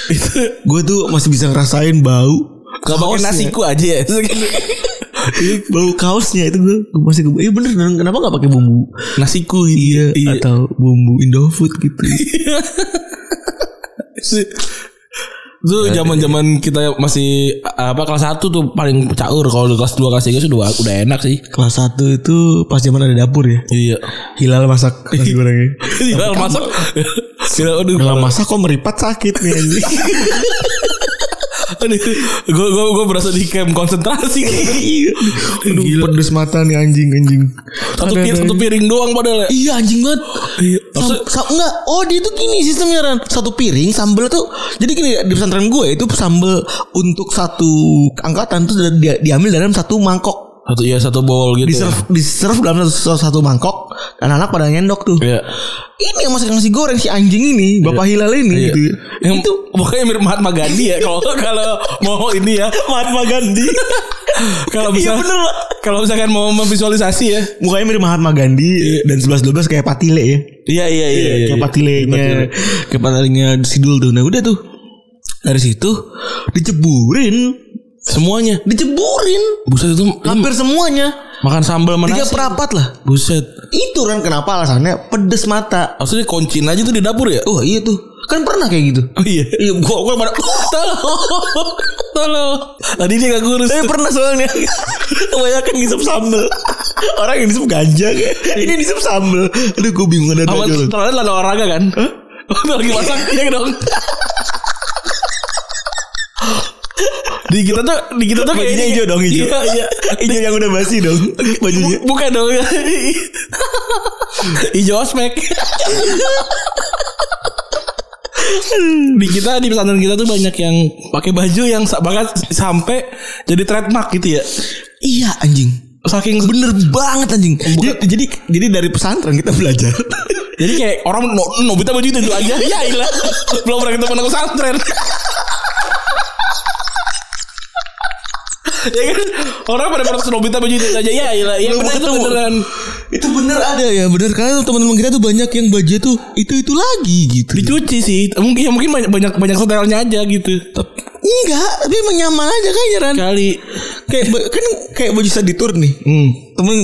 Itu Gue tuh masih bisa ngerasain bau. Gak pakai nasiku aja ya. bau kaosnya itu gue masih gue, iya bener. Kenapa nggak pakai bumbu? Nasiku iya, atau bumbu Indofood gitu Itu zaman-zaman kita masih apa kelas 1 tuh paling caur kalau di kelas 2 kelas 3 sudah udah enak sih. kelas 1 itu pas zaman ada dapur ya Iya. Hilal masak nasi gorengnya Hilal masak. Hilal aduh. Hilal masak kok meripat sakit nih anjing Gue gue gue berasa di camp konsentrasi. Iya Aduh pedes mata nih anjing anjing satu, Ada- pi- ada- satu piring doang padahal ya. Iya anjing banget. Iya. Sam- sam- enggak, oh dia tuh gini sistemnya Ran. Satu piring sambel tuh. Jadi gini di pesantren gue itu sambel untuk satu angkatan tuh dia, diambil dalam satu mangkok. Satu iya satu bowl gitu. Di serve, di serve dalam satu, satu mangkok dan anak pada nyendok tuh. Iya. Ini yang masak nasi goreng si anjing ini, Bapak Hilal ini Iya. gitu. Yang itu pokoknya mirip Mahatma Gandhi ya kalau kalau mau ini ya Mahatma Gandhi. kalau bisa Iya bener kalau misalkan mau memvisualisasi ya. Mukanya mirip Mahatma Gandhi dan 11 12 kayak Patile ya. Iya iya iya. iya, kayak iya. patilenya kayak patilenya Sidul tuh. Nah udah tuh dari situ diceburin, Semuanya. diceburin Buset itu hampir semuanya makan sambal mana tiga perapat lah. Buset. Itu kan kenapa alasannya pedes mata. Maksudnya kunciin aja tuh di dapur ya? Oh iya tuh kan pernah kayak gitu. Oh iya. Iya gua gua pada Tolong. Tolong. Tadi dia gak kurus. Tapi pernah soalnya Kebanyakan ngisep sambel Orang yang ngisep ganja kayak Ini ngisep sambel Aduh gue bingung ada Sama ada terlalu lada olahraga kan? Oh, lagi masak iya dong. Di kita tuh di kita tuh Bajunya hijau dong, hijau. Iya, iya. Hijau yang udah basi dong bajunya. Bu- Bukan dong. Hijau ospek. di kita di pesantren kita tuh banyak yang pakai baju yang bahkan sampai jadi trademark gitu ya. Iya anjing. Saking Bener banget anjing. Jadi, jadi jadi dari pesantren kita belajar. Jadi kayak orang no, Nobita baju itu, itu aja. Ya ilah. Belum pernah ketemu anak pesantren. Ya kan orang pada pada Nobita baju itu aja ya ilah ya Belum bener itu beneran itu bener ada ya bener karena teman-teman kita tuh banyak yang baju tuh itu itu lagi gitu. dicuci sih mungkin ya mungkin banyak banyak banyak stylenya aja gitu Enggak, tapi emang nyaman aja kayaknya Ran. kali Kayak kan kayak baju saditur nih. hmm. Temen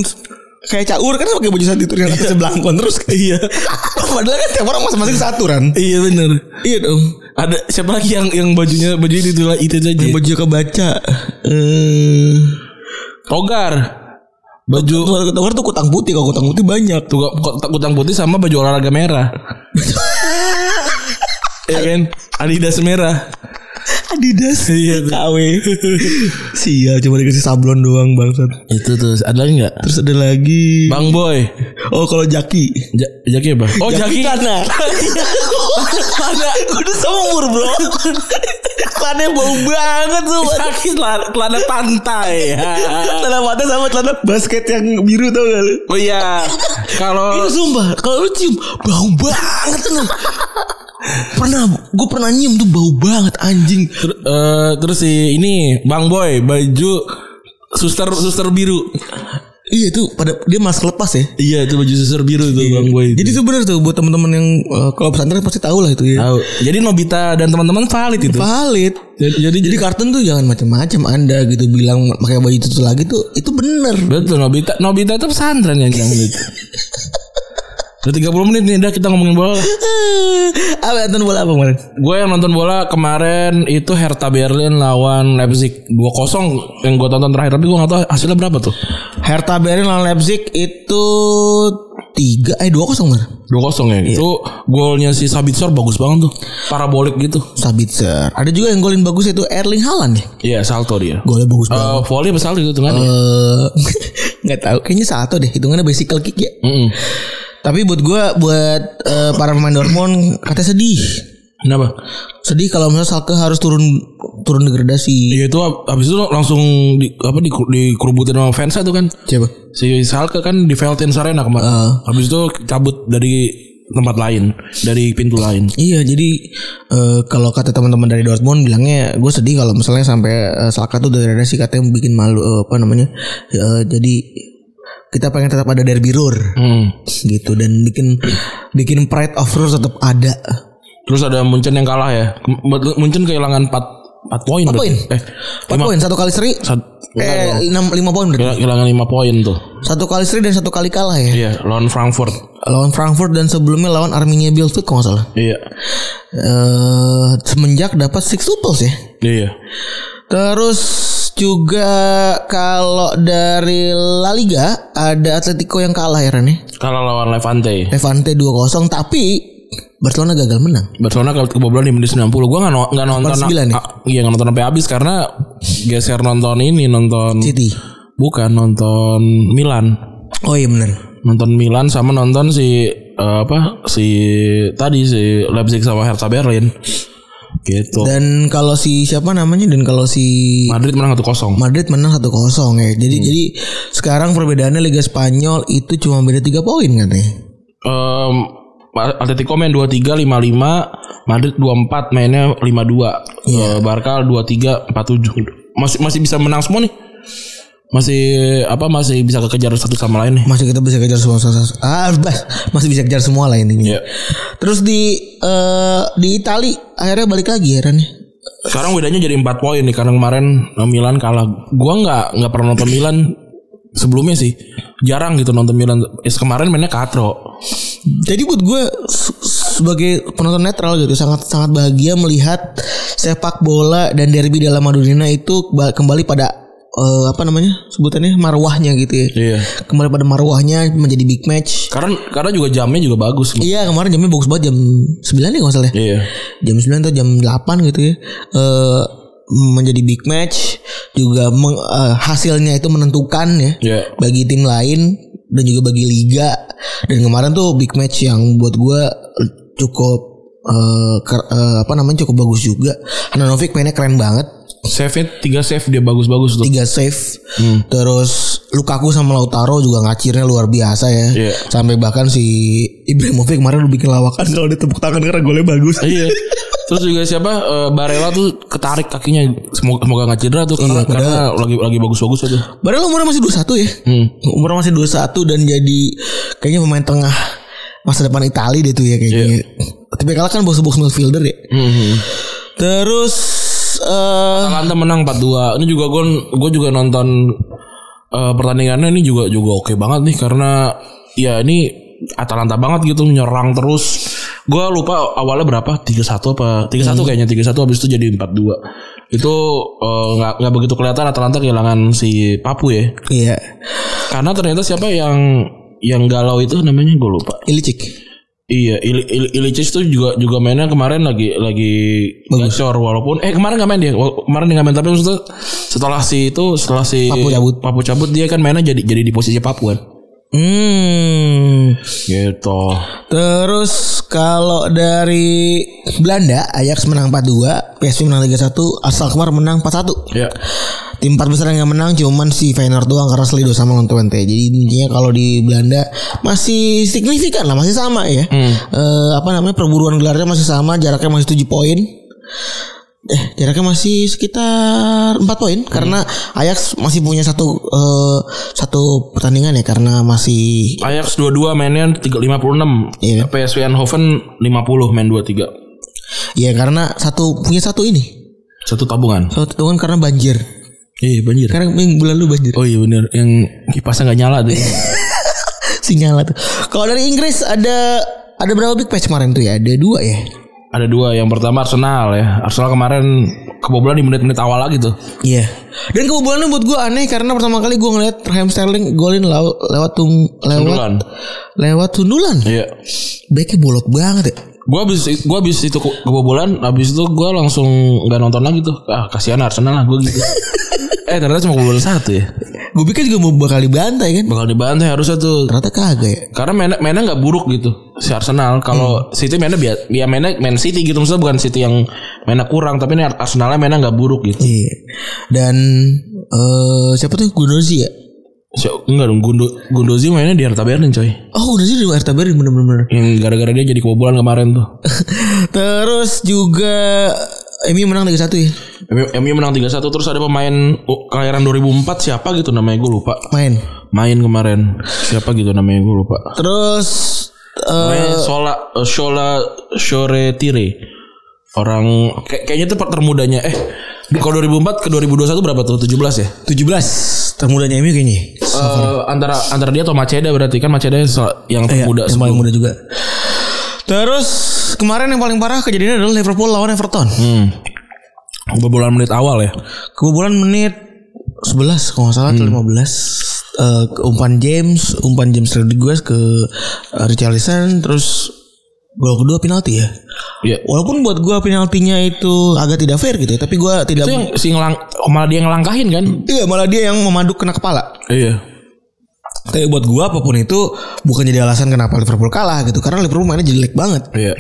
kayak caur kan pakai baju saditur yang atasnya belangkon terus. Iya. Padahal kan tiap orang masing-masing satu Ran. iya bener Iya dong. Ada siapa lagi yang yang bajunya baju itu itu, itu aja Yang baju kebaca. Eh togar. baju Togar tuh kutang putih, kalau kutang putih banyak. tuh kutang putih sama baju olahraga merah. Iya kan? Adidas merah Adidas. Iya. KW. Sial cuma dikasih sablon doang bangsat. Itu tuh ada lagi nggak? Terus ada lagi. Bang Boy. Oh kalau Jaki. Ja, Jaki apa? Oh Jaki. Kana. Mana? Udah sumur bro. Iklannya bau banget tuh. Jaki celana celana pantai. Celana mata sama celana basket yang biru tau gak lu? oh iya. Kalau Itu sumpah Kalau lu cium Bau banget tuh Pernah Gue pernah nyium tuh bau banget Anjing ter- eh, terus si ini Bang Boy baju suster suster biru. Iya tuh pada Dia mask lepas ya Iya itu baju suster biru tuh Bang Boy. Jadi itu bener tuh Buat teman-teman yang eh, Kalau pesantren pasti tahu lah itu ya tahu. Jadi Nobita dan teman-teman valid itu. Valid Jadi, jadi Jadi kartun tuh jangan macam-macam Anda gitu Bilang pakai baju itu lagi tuh Itu bener betul Nobita Nobita itu pesantren yang bilang gitu. Udah 30 menit nih dah kita ngomongin bola. Apa nonton bola apa kemarin? Gue yang nonton bola kemarin itu Hertha Berlin lawan Leipzig 2-0 yang gue tonton terakhir tapi gue gak tahu hasilnya berapa tuh. Hertha Berlin lawan Leipzig itu tiga eh dua kosong kan? 2-0 ya. Itu golnya si Sabitzer bagus banget tuh. Parabolik gitu. Sabitzer. Ada juga yang golin bagus itu Erling Haaland ya. Iya, salto dia. Golnya bagus banget. Eh, volley apa salto itu kan? Eh, nggak tahu. Kayaknya satu deh. Hitungannya bicycle kick ya. Tapi buat gua buat eh, para pemain Dortmund katanya sedih. Kenapa? Sedih kalau misalnya Schalke harus turun turun degradasi. Iya itu ab- abis itu langsung di, apa di, dikerubutin sama fans itu kan. Coba. Si Salke kan di Veltins Arena kemarin. Ah. Habis itu cabut dari tempat lain, dari pintu lain. Iya jadi eh, kalau kata teman-teman dari Dortmund bilangnya gue sedih kalau misalnya sampai uh, Schalke tuh degradasi katanya bikin malu eh, apa namanya Eh, jadi kita pengen tetap ada derby roar Hmm. gitu dan bikin bikin pride of roar tetap ada Terus ada Munchen yang kalah ya. Munchen kehilangan 4 4 poin. berarti. poin? Eh, 4 poin satu kali seri sat- eh 6 5 poin berarti kehilangan 5 poin tuh. satu kali seri dan satu kali kalah ya Iya, lawan Frankfurt. lawan Frankfurt dan sebelumnya lawan Arminia Bielefeld kalau nggak salah Iya. eh semenjak dapat six tuples ya Iya. Terus juga kalau dari La Liga ada Atletico yang kalah ya Ren ya. Kalah lawan Levante. Levante 2-0 tapi Barcelona gagal menang. Barcelona kalau kebobolan di menit 90 Gue gak, no- nggak nonton 89 ya? Iya gak nonton sampai habis Karena Geser nonton ini Nonton City. Bukan nonton Milan Oh iya benar. Nonton Milan sama nonton si eh, Apa Si Tadi si Leipzig sama Hertha Berlin Gitu. Dan kalau si siapa namanya dan kalau si Madrid menang 1-0 Madrid menang 1-0 ya. Jadi jadi sekarang perbedaannya Liga Spanyol itu cuma beda 3 poin katanya. Em, Atletico main 23 55 Madrid 24 mainnya 52 Eh, Barca 23 47 masih masih bisa menang semua nih masih apa masih bisa kekejar satu sama lain nih. Masih kita bisa kejar semua ah bas, masih bisa kejar semua lah ini. Iya. Terus di eh, di Itali akhirnya balik lagi ya Ren ya? sekarang bedanya jadi 4 poin nih. Karena kemarin eh, Milan kalah. Gua nggak nggak pernah nonton Milan sebelumnya sih. Jarang gitu nonton Milan. Eh, kemarin mainnya katro. Jadi buat gue se- sebagai penonton netral gitu sangat sangat bahagia melihat sepak bola dan derby dalam Madonina itu ba- kembali pada eh, apa namanya sebutannya marwahnya gitu ya. iya Kembali pada marwahnya menjadi big match. karena karena juga jamnya juga bagus Iya kemarin jamnya bagus banget jam 9 ya kalau nggak salah. ya. iya Jam 9 atau jam 8 gitu ya. Eh menjadi big match juga meng- eh, hasilnya itu menentukan ya Iya. bagi tim lain dan juga bagi liga dan kemarin tuh big match yang buat gue cukup eh, ker- eh, apa namanya cukup bagus juga Hananovic mainnya keren banget Save-nya tiga save dia bagus-bagus tuh. tiga save Hmm. terus Lukaku sama Lautaro juga ngacirnya luar biasa ya Iya. sampai bahkan si Ibrahimovic kemarin lu bikin lawakan kalau dia tepuk tangan karena golnya bagus Iya. Terus juga siapa eh, Barella tuh ketarik kakinya semoga semoga nggak cedera tuh karena, Iya, karena lagi lagi bagus-bagus aja. Padahal umurnya masih 21 ya Hmm. Umurnya masih 21 dan jadi Kayaknya pemain tengah Masa depan Itali deh tuh ya kayaknya Tapi kalah kan box-box midfielder ya Mhm. Terus eh Atalanta menang 4-2. Ini juga gue gue juga nonton eh, pertandingannya ini juga juga oke banget nih karena ya ini Atalanta banget gitu menyerang terus. Gue lupa awalnya berapa 3-1 apa 3-1 kayaknya 3-1 habis itu jadi 4-2. Itu eh, nggak nggak begitu kelihatan Atalanta kehilangan si Papu ya. Iya Karena ternyata siapa yang yang galau itu namanya gue lupa. Ilicic Iya, Il, Il, Ilicic tuh juga juga mainnya kemarin lagi lagi gacor walaupun eh kemarin nggak main dia. Kemarin dia nggak main tapi maksudnya setelah si itu setelah si Papu cabut. Papu cabut dia kan mainnya jadi jadi di posisi Papu kan. Hmm Gitu. Terus kalau dari Belanda Ajax menang 4-2 PSV menang 3-1 Asal Kemar menang 4-1 Ya. Tim empat besar yang menang cuman si Feyenoord doang karena Slido sama lawan Twente. Jadi intinya kalau di Belanda masih signifikan lah, masih sama ya. Eh, apa namanya perburuan gelarnya masih sama, jaraknya masih 7 poin. Eh, jaraknya masih sekitar 4 poin karena Ajax masih punya satu eh, satu pertandingan ya karena masih Ajax 22 mainnya 356. Iya. PSV Eindhoven 50 main 23. ya karena satu punya satu ini. Satu tabungan. Satu tahun karena banjir. Iya banjir. Karena minggu lalu banjir. Oh iya bener yang kipasnya nggak nyala tuh. Sinyal tuh. Kalau dari Inggris ada ada berapa big match kemarin tuh ya? Ada dua ya. Ada dua. Yang pertama Arsenal ya. Arsenal kemarin kebobolan di menit-menit awal lagi tuh. Iya. Dan kebobolannya buat gue aneh karena pertama kali gue ngeliat Raheem Sterling golin law- lewat tung lewat Sundulan. lewat sundulan. Iya. Backnya bolot banget ya. Gua habis gua habis itu ke- kebobolan, habis itu gua langsung nggak nonton lagi tuh. Ah, kasihan Arsenal lah gua gitu. eh ternyata cuma kebobolan satu ya. Gue pikir juga mau bakal dibantai kan. Bakal dibantai harusnya tuh. Ternyata kagak ya. Karena mainnya mainnya nggak buruk gitu si Arsenal. Kalau City mainnya biar ya mainnya main City gitu maksudnya bukan City yang mainnya kurang, tapi ini Arsenalnya mainnya nggak buruk gitu. Iya. Dan eh siapa tuh Gundosi ya? Si, enggak dong Gundo, Gundozi mainnya di Hertha Berlin coy. Oh Gundosi di Hertha Berlin bener-bener. Yang gara-gara dia jadi kebobolan kemarin tuh. Terus juga MU menang 3-1 ya. MU menang 3-1 terus ada pemain oh, kelahiran 2004 siapa gitu namanya gue lupa. Main. Main kemarin. Siapa gitu namanya gue lupa. Terus eh Namanya Sola eh, Shola Shoretire. Orang kayak kayaknya itu termudanya eh kalau 2004 ke 2021 berapa tuh? 17 ya? 17 termudanya MU kayaknya. Eh, antara antara dia atau Maceda berarti kan Maceda yang Iya, termuda yang paling muda juga. Terus kemarin yang paling parah kejadiannya adalah Liverpool lawan Everton. Hmm. Kebobolan menit awal ya. Kebobolan menit 11 kalau nggak salah atau 15 Eh, ke umpan James, umpan James Rodriguez ke uh, Richarlison terus gol kedua penalti ya. Iya. Walaupun buat gua penaltinya itu agak tidak fair gitu ya, tapi gua tidak Itu yang si ngelang malah dia yang ngelangkahin kan? Iya, malah dia yang memaduk kena kepala. Iya. Tapi buat gua apa pun itu bukan jadi alasan kenapa Liverpool kalah gitu karena Liverpool mainnya jelek banget. Iya.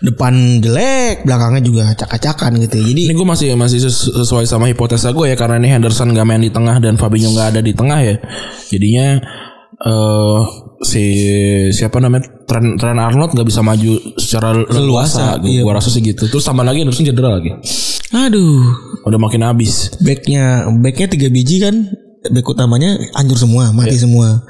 Depan jelek, belakangnya juga acak-acakan gitu. ya. Jadi Ini gue masih masih ses- sesuai sama hipotesa gue ya karena ini Henderson gak main di tengah dan Fabinho gak ada di tengah ya. Jadinya eh si siapa namanya Trent, Trent Arnold gak bisa maju secara leluasa. Gue iya. rasa sih gitu. Terus tambah lagi Henderson cedera lagi. aduh, Udah makin habis. backnya backnya tiga biji kan back utamanya hancur semua mati semua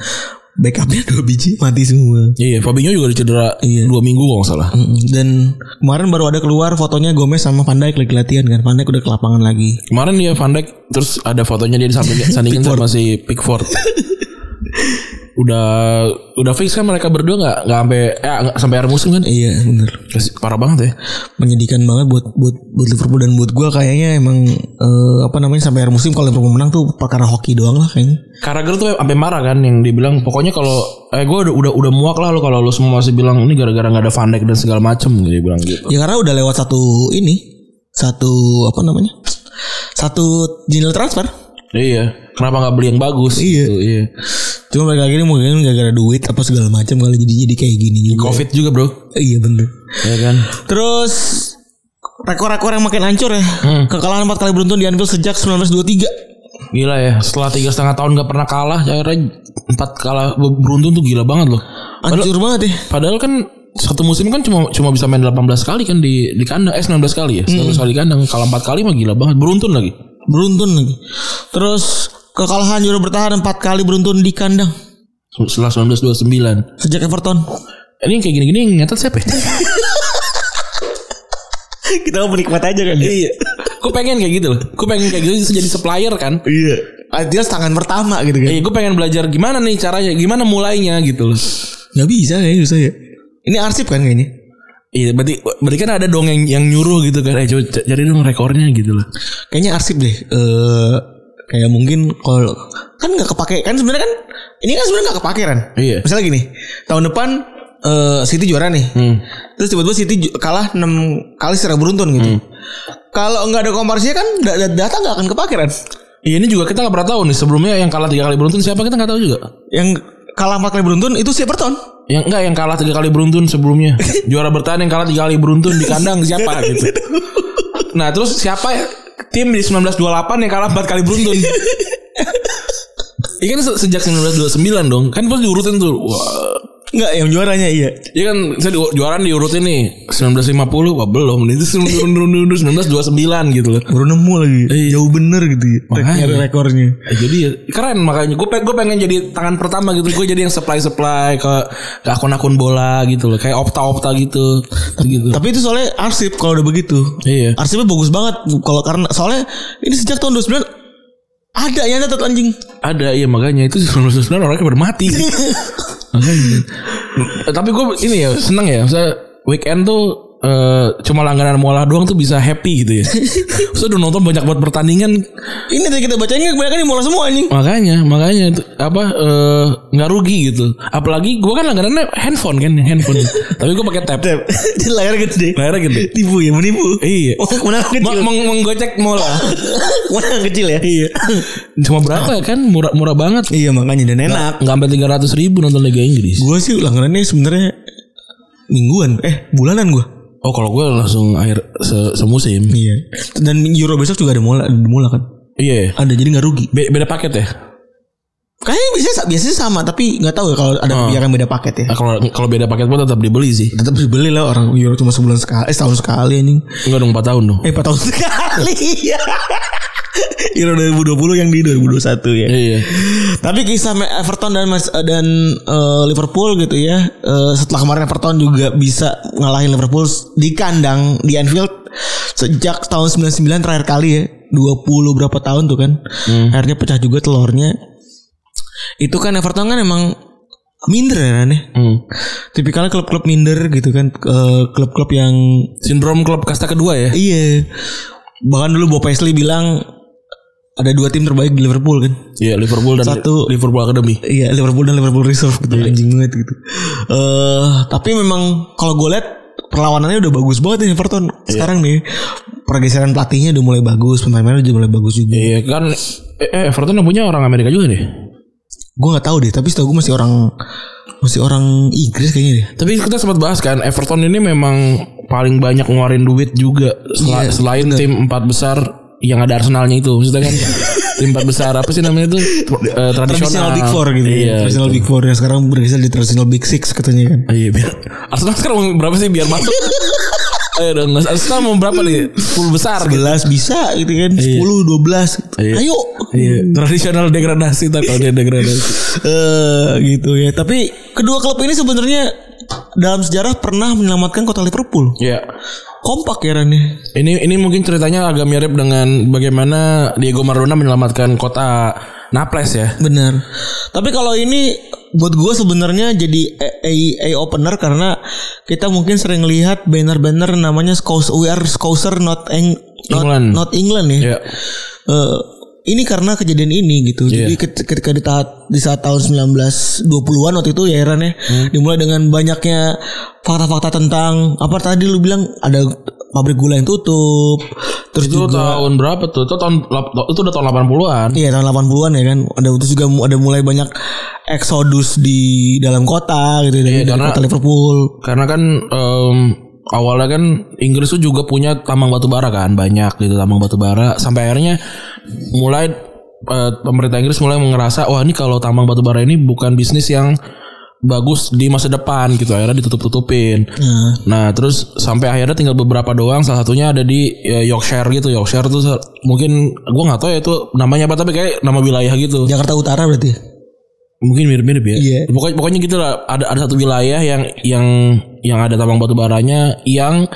backupnya dua biji mati semua Iya, Fabinho juga cedera dua minggu kalau nggak salah. Dan kemarin baru ada keluar fotonya Gomez sama Van Dijk lagi latihan kan Van Dijk udah ke lapangan lagi Kemarin dia Van Dijk terus ada fotonya dia disandingin sandingin sama si Pickford. udah udah fix kan mereka berdua nggak nggak sampai eh nggak sampai akhir musim kan? iya Kasih- Parah banget ya. menyedihkan banget buat buat buat Liverpool dan buat gua kayaknya emang eh, apa namanya sampai akhir musim kalau Liverpool menang tuh perkara hoki doang lah kayaknya Carragher tuh sampai marah kan yang dibilang pokoknya kalau eh gue udah udah udah muak lah lo kalau lo semua masih bilang ini gara-gara nggak ada Van Dijk dan segala macem dia bilang gitu. ya karena udah lewat satu ini satu apa namanya satu general transfer. Iya. Kenapa nggak beli yang bagus? Iya. Gitu, iya. Cuma mereka ini mungkin gak gara duit apa segala macam kali jadi jadi kayak gini juga. Covid juga bro. Iya bener. Ya kan. Terus rekor-rekor yang makin hancur ya. Hmm. Kekalahan empat kali beruntun di Anfield sejak 1923. Gila ya. Setelah tiga setengah tahun nggak pernah kalah, akhirnya empat kalah beruntun tuh gila banget loh. Hancur banget ya. Padahal kan satu musim kan cuma cuma bisa main 18 kali kan di di kandang eh 19 kali ya 19 kali di kandang kalah 4 kali mah gila banget beruntun lagi Beruntun lagi. Terus kekalahan juara bertahan empat kali beruntun di kandang setelah 1929 sejak Everton. ini yang kayak gini-gini yang nyatet siapa ya? Kita mau menikmat aja kan. iya gue pengen kayak gitu loh gue pengen kayak gitu jadi supplier kan Iya. Adidas tangan pertama gitu kan. Iya, gue pengen belajar gimana nih caranya, gimana mulainya gitu loh. Gak bisa kayaknya susah ya. Ini arsip kan kayaknya. Iya, berarti berarti kan ada dong yang yang nyuruh gitu kan. Eh, coba cari dong rekornya gitu loh. Kayaknya arsip deh. Eh kayak mungkin kalau kan nggak kepake kan sebenarnya kan ini kan sebenarnya nggak kepake kan. Iya. Misalnya gini, tahun depan eh City juara nih. Hmm. Terus tiba-tiba City kalah 6 kali secara beruntun gitu. Kalau nggak ada komparasinya kan da- da- data nggak akan kepake kan. Iya, ini juga kita nggak pernah tahu nih sebelumnya yang kalah tiga kali beruntun siapa kita nggak tahu juga. Yang kalah 4 kali beruntun itu si Everton. Yang enggak yang kalah tiga kali beruntun sebelumnya. Juara bertahan yang kalah tiga kali beruntun di kandang siapa gitu. Nah, terus siapa ya? tim di 1928 yang kalah empat kali beruntun? Iya kan se- sejak 1929 dong. Kan pasti diurutin tuh. Wah, Enggak, yang juaranya iya. Iya kan saya di, 1950 wah belum ini turun turun turun turun 1929 gitu loh. Baru nemu lagi. Jauh bener gitu ya. Makanya. Rekornya. Eh, jadi ya keren makanya gue pengen gue pengen jadi tangan pertama gitu gue jadi yang supply supply ke ke akun-akun bola gitu loh kayak opta opta gitu gitu. Tapi itu soalnya arsip kalau udah begitu. Iya. Arsipnya bagus banget kalau karena soalnya ini sejak tahun 29 ada yang nyatet anjing. Ada iya makanya itu 1929 orangnya pada mati. Makanya. Eh, Tapi gue ini ya seneng ya, misalnya weekend tuh eh, cuma langganan mualah doang tuh bisa happy gitu ya. Terus udah nonton banyak buat pertandingan Ini tadi kita bacain kan kebanyakan yang bola semua anjing. Makanya, makanya itu apa eh, nggak rugi gitu. Apalagi gue kan langganannya handphone kan, handphone. Tapi gue pakai tab. Di layar gede. Layarnya gede. Tipu ya, menipu. Iya. Mana kecil. Meng- meng- menggocek mola. Mana kecil ya? iya. Cuma berapa kan? Murah murah banget. Iya makanya dan enak. Nggak sampai tiga ratus ribu nonton Liga Inggris. Gue sih langganannya sebenarnya mingguan, eh bulanan gue. Oh kalau gue langsung akhir se semusim. Iya. Dan Euro besok juga ada mula, ada mula kan. Iya. Ada jadi nggak rugi. Be- beda paket ya. Kayaknya biasanya biasanya sama tapi nggak tahu ya kalau ada kebijakan beda paket ya. Nah, kalau kalau beda paket pun tetap dibeli sih. Tetap dibeli lah orang Euro cuma sebulan sekali, eh setahun sekali anjing. Enggak dong 4 tahun dong. Eh 4 tahun sekali. Euro 2020 yang di 2021 ya. Iya. Tapi kisah Everton dan Mas dan eh, Liverpool gitu ya. eh, setelah kemarin Everton juga bisa ngalahin Liverpool di kandang di Anfield sejak tahun 99 terakhir kali ya. 20 berapa tahun tuh kan. Akhirnya pecah juga telurnya. Itu kan Everton kan emang minder ya Ran, ya. Hmm. Tipikalnya klub-klub minder gitu kan. Klub-klub yang Sindrom klub kasta kedua ya. Iya. Bahkan dulu Bob Paisley bilang ada dua tim terbaik di Liverpool kan. Iya Liverpool dan Satu- Liverpool Academy. Iya Liverpool dan Liverpool Reserve gitu anjing banget gitu. Eh tapi memang kalau gue lihat perlawanannya udah bagus banget nih Everton sekarang nih. Pergeseran pelatihnya udah mulai bagus, pemain-pemainnya udah mulai bagus juga. Iya kan eh, eh, Everton punya orang Amerika juga deh. Gue nggak tahu deh, tapi setahu gue masih orang masih orang Inggris kayaknya deh. Tapi kita sempat bahas kan Everton ini memang paling banyak ngeluarin duit juga Sel- Iya, selain tim empat besar yang ada Arsenalnya itu maksudnya kan tim empat besar apa sih namanya itu Eh, tradisional Traditional Big Four gitu. Iya. ya. Traditional Big Four yang sekarang bergeser di Traditional Big Six katanya kan. Iya biar Arsenal sekarang berapa sih biar masuk? Ayo dong Arsenal mau berapa nih? 10 besar gitu. 11 bisa gitu kan. 10 12. gitu. Iya. Ayo. Iya, tradisional degradasi tak kalau dia degradasi. eh gitu ya. Tapi kedua klub ini sebenarnya dalam sejarah pernah menyelamatkan kota Liverpool. Iya. Kompak ya Ran ya. Ini ini mungkin ceritanya agak mirip dengan bagaimana Diego Maradona menyelamatkan kota Naples ya. Benar. Tapi kalau ini buat gue sebenarnya jadi a, a opener karena kita mungkin sering lihat banner-banner namanya Scous we are Scouser not Eng, not, England. not England ya. Iya. Eh, ini karena kejadian ini gitu. Jadi ket- ketika di saat di saat tahun 1920-an waktu itu ya Heran ya, dimulai dengan banyaknya fakta-fakta tentang apa tadi lu bilang ada pabrik gula yang tutup. Terus Itu juga tahun berapa tuh? Itu tahun itu udah tahun 80-an. Iya tahun 80-an ya kan. Ada terus juga ada mulai banyak eksodus di dalam kota gitu dari, dari karena- kota Liverpool. Karena kan em, awalnya kan Inggris tuh juga punya tambang batu bara kan banyak gitu tambang batu bara. Sampai akhirnya mulai eh, pemerintah Inggris mulai ngerasa wah ini kalau tambang batu bara ini bukan bisnis yang bagus di masa depan gitu. Akhirnya ditutup-tutupin. Nah, Nah terus sampai akhirnya tinggal beberapa doang. Salah satunya ada di ya, Yorkshire gitu. Yorkshire tuh mungkin gua nggak tahu ya itu namanya apa tapi kayak nama wilayah gitu. Jakarta Utara berarti. Mungkin mirip-mirip ya. Iya. Pokoknya pokoknya gitu lah. Ada ada satu wilayah yang yang yang ada tambang batu baranya yang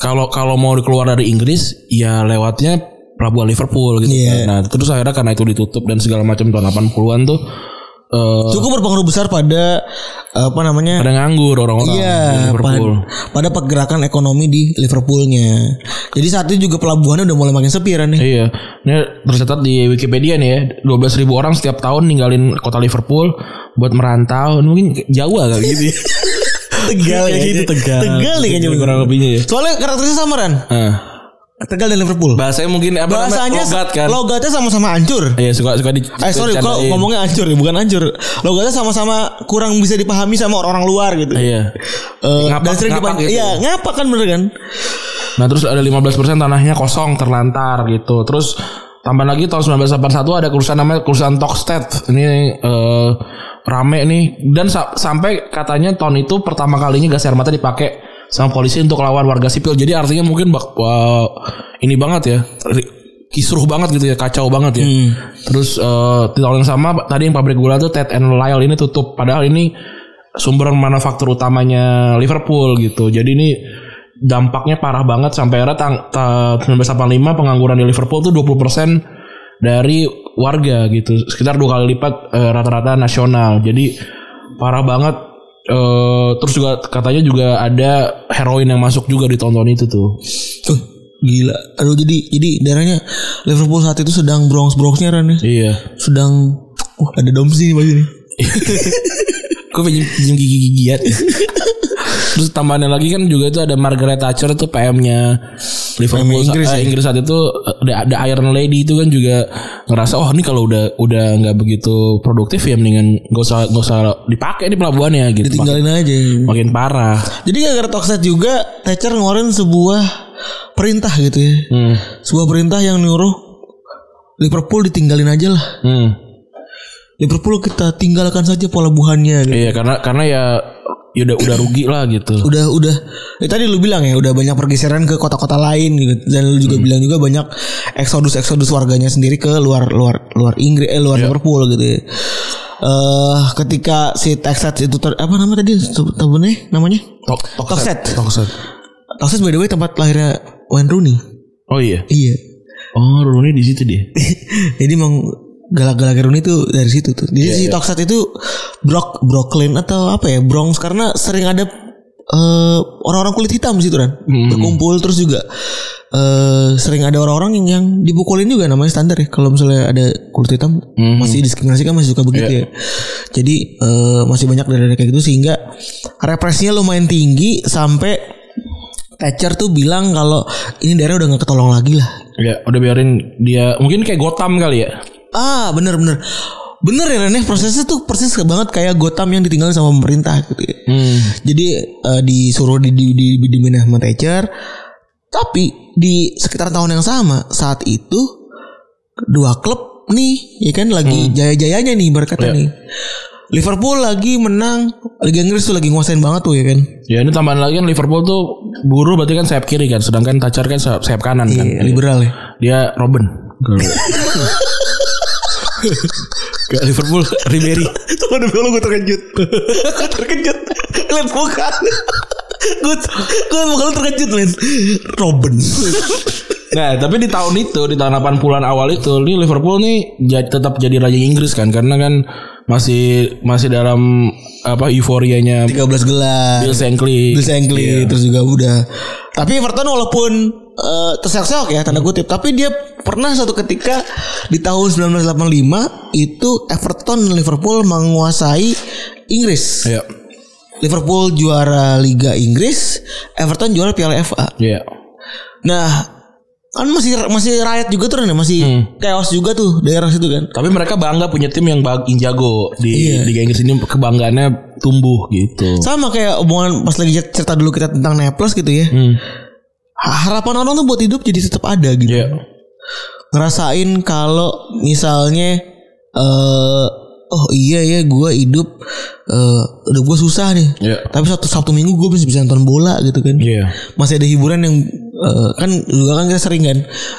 kalau kalau mau keluar dari Inggris ya lewatnya pelabuhan Liverpool gitu Iya. kan. Nah, terus akhirnya karena itu ditutup dan segala macam tahun 80-an tuh eh Cukup berpengaruh besar pada apa namanya? pada nganggur orang-orang Iya, pada, pada pergerakan ekonomi di Liverpoolnya. Jadi saat itu juga pelabuhannya udah mulai makin sepi nih. Iya, ini tercatat di Wikipedia nih ya, 12.000 orang setiap tahun ninggalin kota Liverpool buat merantau. Mungkin jauh agak gitu. ya. Tegal ya. Kayak gitu Tegal. Tegal nih kayaknya. kurang lebihnya ya. Soalnya karakternya sama kan? Tegal dan Liverpool. bahasanya mungkin apa namanya? Bahasanya logat kan. logatnya sama-sama hancur. Iya suka suka di Eh sorry kok dicandain. ngomongnya hancur ya bukan hancur Logatnya sama-sama kurang bisa dipahami sama orang-orang luar gitu Iya. Eh, Ngapak- Dan sering ngapak gitu. Iya ngapak kan bener kan Nah terus ada 15% tanahnya kosong terlantar gitu. Terus tambah lagi tahun 1981 ada kerusuhan namanya kerusuhan Tokstad. Ini eh, rame nih dan sa- sampai katanya tahun itu pertama kalinya gas air mata dipakai sama polisi untuk lawan warga sipil. Jadi artinya mungkin bak wah, ini banget ya. Kisruh banget gitu ya, kacau banget ya. Terus eh, di tahun yang sama tadi yang pabrik gula tuh Ted and Lyle ini tutup. Padahal ini sumber manufaktur utamanya Liverpool gitu. Jadi ini dampaknya parah banget sampai era tang, ta- 1985 pengangguran di Liverpool tuh 20% dari warga gitu. Sekitar dua kali lipat eh, rata-rata nasional. Jadi parah banget eh, terus juga katanya juga ada heroin yang masuk juga di tahun-tahun itu tuh. Tuh gila Aduh jadi jadi daerahnya Liverpool saat itu sedang bronx bronxnya kan ya Iya. Sedang Wah ada domsi nih pasti nih Gue pinjem, pinjem gigi-gigian. Terus tambahannya lagi kan juga itu ada Margaret Thatcher tuh PM-nya Liverpool Inggris ya? Inggris saat itu ada, ada Iron Lady itu kan juga ngerasa oh ini kalau udah udah nggak begitu produktif ya mendingan gak usah gak usah dipakai nih pelabuhannya gitu. Makin, Tinggalin aja makin parah. Jadi gara-gara Toxted juga Thatcher ngeluarin sebuah perintah gitu ya Hmm. Sebuah perintah yang nyuruh Liverpool ditinggalin aja lah Hmm. Liverpool kita tinggalkan saja pelabuhannya gitu. Iya karena karena ya ya udah udah rugi lah gitu. udah udah eh, tadi lu bilang ya udah banyak pergeseran ke kota-kota lain gitu dan lu juga bilang juga banyak eksodus eksodus warganya sendiri ke luar luar luar Inggris eh luar Liverpool gitu ya. Eh ketika si Texas itu ter, apa nama tadi namanya namanya Tok Toxted. Tokset. Texas by the way tempat lahirnya Wayne Rooney Oh iya. iya Oh Rooney di situ dia. jadi emang galak-galak Rooney itu dari situ tuh jadi si Toxted itu Brock Brooklyn atau apa ya? Bronx karena sering ada eh, orang-orang kulit hitam di situ kan berkumpul terus juga eh sering ada orang-orang yang, yang dipukulin juga namanya standar ya. Kalau misalnya ada kulit hitam masih diskriminasi kan masih suka begitu ya. Jadi eh, masih banyak dari kayak gitu sehingga represinya lumayan tinggi sampai Thatcher tuh bilang kalau ini daerah udah nggak ketolong lagi lah. Ya udah biarin dia mungkin kayak Gotham kali ya. Ah bener bener ya Ren ya, prosesnya tuh persis banget kayak Gotham yang ditinggalin sama pemerintah gitu ya. Hmm. Jadi eh, disuruh di di di, di, di sama Thatcher. Tapi di sekitar tahun yang sama saat itu dua klub nih ya kan lagi jaya-jayanya nih berkata Iya. nih. Liverpool lagi menang Liga Inggris tuh lagi nguasain banget tuh ya kan. Ya ini tambahan lagi kan Liverpool tuh buruh berarti kan sayap kiri kan, sedangkan Thatcher kan sayap, sayap kanan kan. Iya, liberal ya. Dia Robin. Gak Liverpool Ribery. Tuh demi Allah gue terkejut. Gue terkejut Lihat muka Gue Gue muka lu terkejut men Robin. Nah, tapi di tahun itu, di tahun 80-an awal itu, ini Liverpool nih jadi, tetap jadi raja Inggris kan karena kan masih masih dalam apa euforianya 13 gelar. Bill Shankly. Bill Shankly Terus juga udah. Tapi Everton walaupun uh, Terseok-seok ya Tanda kutip Tapi dia pernah suatu ketika Di tahun 1985 Itu Everton dan Liverpool menguasai Inggris Iya. Liverpool juara Liga Inggris Everton juara Piala FA Iya. Nah, kan masih masih rakyat juga tuh Ren, masih chaos juga tuh daerah situ kan. Tapi mereka bangga punya tim yang bag- jago di Iya. Liga Inggris ini kebanggaannya tumbuh gitu. Sama kayak omongan pas lagi cerita dulu kita tentang Naples gitu ya. Hmm. Ha- Harapan orang tuh buat hidup jadi tetap ada gitu. Iya. Ngerasain kalau misalnya eh oh iya ya gue hidup eh udah gue susah nih. Iya. Tapi satu Sabtu Minggu gue bisa bisa nonton bola gitu kan. Iya. Masih ada hiburan yang eh, kan juga kan kita sering kan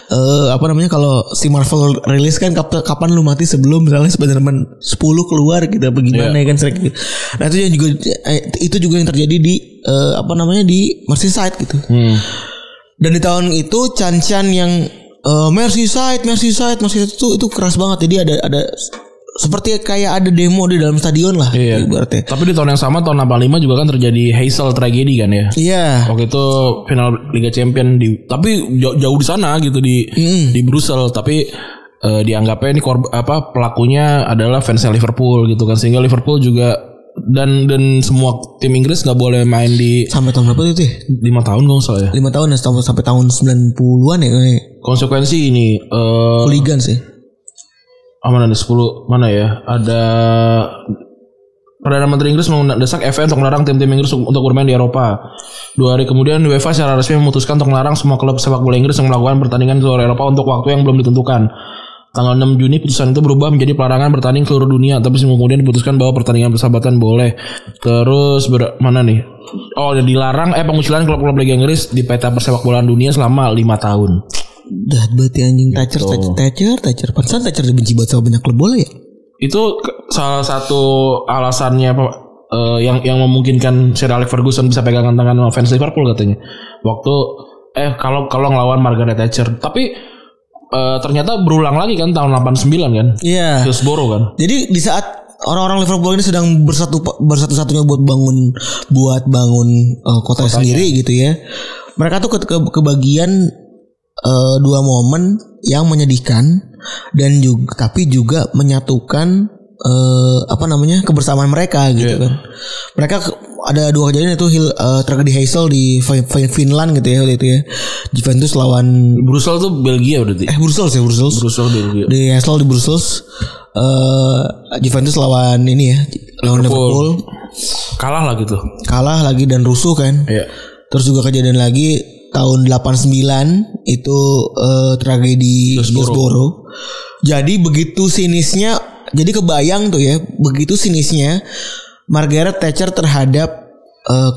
eh apa namanya kalau si Marvel rilis kan kap- kapan lu mati sebelum misalnya Spider-Man 10 keluar gitu apa gimana Iya. ya kan sering gitu. Nah itu yang juga itu juga yang terjadi di eh, apa namanya di Merseyside gitu. Hmm. Dan di tahun itu Chan Chan yang eh, Merseyside, Merseyside, Merseyside itu itu keras banget. Jadi ada ada seperti kayak ada demo di dalam stadion lah Iya. ibaratnya. Tapi di tahun yang sama tahun 85 juga kan terjadi Hazel tragedi kan ya. Iya. Waktu itu final Liga Champion di tapi jauh, jauh di sana gitu di di Brussel tapi eh, dianggapnya ini korb, apa pelakunya adalah fansnya Liverpool gitu kan sehingga Liverpool juga dan dan semua tim Inggris nggak boleh main di Sampai tahun berapa itu ya? lima tahun kalau salah ya. lima tahun ya sampai, sampai tahun 90-an ya kayak Konsekuensi ini eh hooligan sih. ah, mana ada 10 mana ya ada Perdana Menteri Inggris mendesak FA untuk melarang tim-tim Inggris untuk bermain di Eropa. Dua hari kemudian UEFA secara resmi memutuskan untuk melarang semua klub sepak bola Inggris yang melakukan pertandingan di luar Eropa untuk waktu yang belum ditentukan. Tanggal 6 Juni putusan itu berubah menjadi pelarangan bertanding seluruh dunia, tapi kemudian diputuskan bahwa pertandingan persahabatan boleh. Terus ber, mana nih? Oh, dilarang eh pengucilan klub-klub Liga Inggris di peta persepak bolaan dunia selama 5 tahun. Dah berarti anjing Thatcher, Thatcher, Thatcher, Thatcher. Pantesan Thatcher dibenci banget sama banyak klub bola ya? itu salah satu alasannya apa eh, yang yang memungkinkan Sir Alex Ferguson bisa pegangan tangan sama fans Liverpool katanya waktu eh kalau kalau ngelawan Margaret Thatcher tapi eh, ternyata berulang lagi kan tahun 89 kan Iya. Hillsborough kan Jadi di saat orang-orang Liverpool ini sedang bersatu bersatu-satunya buat bangun buat bangun eh, kota sendiri gitu ya. Mereka tuh ke, ke- kebagian eh, dua momen yang menyedihkan dan juga tapi juga menyatukan eh, apa namanya kebersamaan mereka gitu kan. Mereka ada dua kejadian itu eh, tragedi Hazel di Fin- Fin- Finland gitu ya waktu itu ya. Juventus lawan Brussels tuh Belgia berarti? Eh Brussels ya Brussels. Brussels Belgia. Di Hassel di Brussels. Eh Juventus lawan ini ya lawan Liverpool. Kalah lah gitu. Kalah lagi dan rusuh kan. Iya. terus juga kejadian lagi tahun 89 itu eh, tragedi Hillsborough jadi begitu sinisnya jadi kebayang tuh ya begitu sinisnya Margaret Thatcher terhadap eh,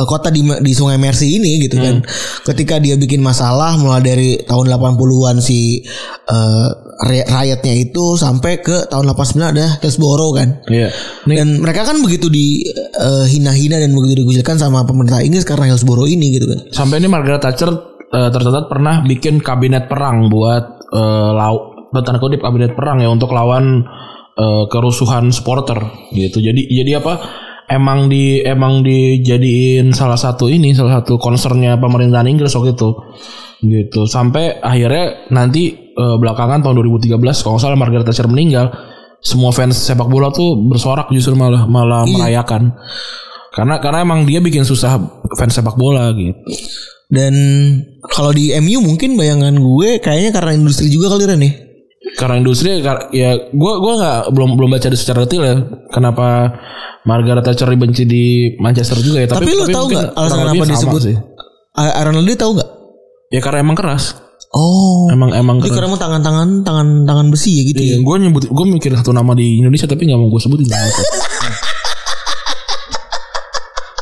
eh, kota di di Sungai Mersey ini gitu kan. Ketika dia bikin masalah mulai dari tahun 80-an si eh, ray- rakyatnya itu sampai ke tahun 89 ada Hillsborough kan. Iya. Nih, Dan mereka kan begitu dihina-hina dan begitu dikucilkan sama pemerintah Inggris karena Hillsborough ini gitu kan. sampai ini Margaret Thatcher eh, tercatat pernah bikin kabinet perang buat eh, lau tanda kutip kabinet perang ya untuk lawan eh, kerusuhan supporter gitu. Jadi jadi apa? Emang di emang dijadiin salah satu ini salah satu concernnya pemerintahan Inggris waktu itu gitu sampai akhirnya nanti eh, belakangan tahun 2013 kalau nggak salah Margaret Thatcher meninggal semua fans sepak bola tuh bersorak justru malah malah merayakan karena karena emang dia bikin susah fans sepak bola gitu Dan kalau di MU mungkin bayangan gue kayaknya karena industri juga kali Ren nih. Karena industri ya gue gua nggak belum belum baca secara detail ya kenapa Margaret Thatcher dibenci di Manchester juga ya Tapi, lu tahu mungkin nggak alasan kurang apa lebih sama disebut sih. Aaron Lee tahu nggak? ya karena emang keras Oh. emang emang Jadi keras karena mau tangan-tangan tangan tangan besi ya gitu. ya. Iya, gue nyebut gue mikir satu nama di Indonesia tapi nggak mau gue sebutin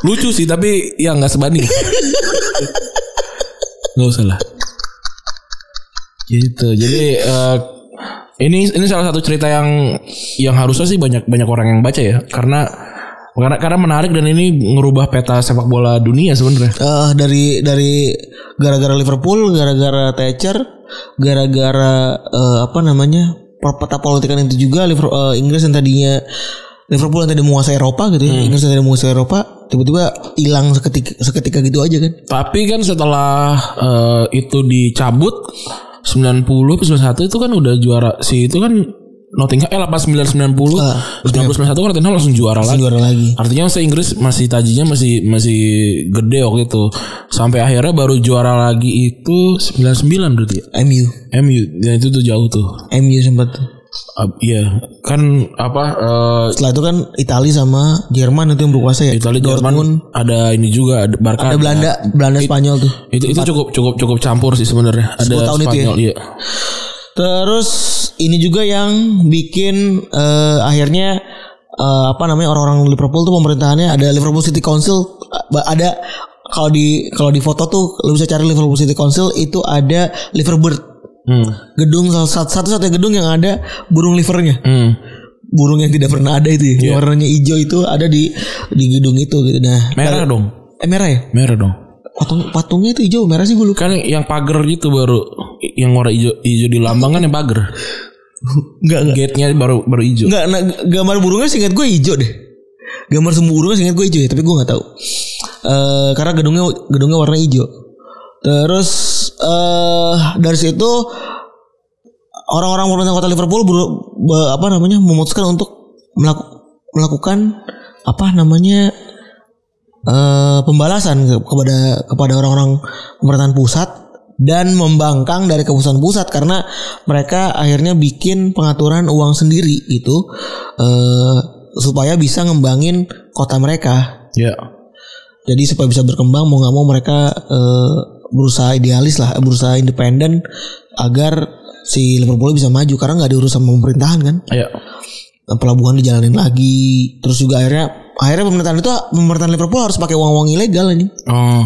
lucu sih tapi ya nggak sebanding nggak usah lah gitu jadi eh, ini ini salah satu cerita yang yang harusnya sih banyak banyak orang yang baca ya. Karena karena karena menarik dan ini ngerubah peta sepak bola dunia sebenarnya. Eh, dari dari gara-gara Liverpool, gara-gara Thatcher, gara-gara eh, apa namanya peta politikan itu juga Liverpool, eh, Inggris yang tadinya Liverpool yang tadi menguasai Eropa gitu ya, Inggris yang tadi menguasai Eropa, tiba-tiba hilang seketika seketika gitu aja kan. Tapi kan setelah eh, itu dicabut 90 ke 91 itu kan udah juara si itu kan Nottingham eh 8990 Ah, 1991 kan Nottingham langsung juara lagi. juara lagi. Artinya saya Inggris masih tajinya masih masih gede waktu itu. Sampai akhirnya baru juara lagi itu 99 berarti ya. MU. MU ya itu tuh jauh tuh. MU sempat tuh. Uh, iya, kan apa eh Setelah itu kan Italia sama Jerman itu yang berkuasa ya. Italia Jerman ada ini juga ada Barca. Ada Belanda, Belanda Spanyol tuh. Itu itu cukup cukup cukup campur sih sebenarnya. Ada 10 tahun itu ya? Spanyol iya. Terus ini juga yang bikin eh, akhirnya eh, apa namanya orang-orang Liverpool tuh pemerintahannya ada Liverpool City Council ada kalau di kalau di foto tuh lu bisa cari Liverpool City Council itu ada Liverbird Hmm. gedung salah satu satu satunya gedung yang ada burung livernya Hmm. burung yang tidak pernah ada itu ya Iya. warnanya hijau itu ada di di gedung itu gitu nah Merah dong. eh, merah ya Merah dong. patung patungnya itu hijau merah sih gue lupa Kan yang pagar gitu baru yang warna hijau hijau di lambang kan yang pagar. enggak enggak Gate-nya baru baru hijau. Enggak, nah, gambar burungnya seingat gue hijau deh. Gambar semua burungnya seingat gue hijau ya, tapi gue nggak tahu. Eh karena gedungnya gedungnya warna hijau. Terus eh dari situ orang-orang pemerintah kota Liverpool ber- be- apa namanya memutuskan untuk melaku- melakukan apa namanya eh pembalasan ke- kepada kepada orang-orang pemerintahan pusat dan membangkang dari keputusan pusat karena mereka akhirnya bikin pengaturan uang sendiri itu eh supaya bisa ngembangin kota mereka. Ya. Jadi supaya bisa berkembang mau nggak mau mereka eh, berusaha idealis lah, berusaha independen agar si Liverpool bisa maju karena nggak diurus sama pemerintahan kan. Ya. Pelabuhan dijalanin lagi, terus juga akhirnya akhirnya pemerintahan itu pemerintahan Liverpool harus pakai uang-uang ilegal ini. Oh,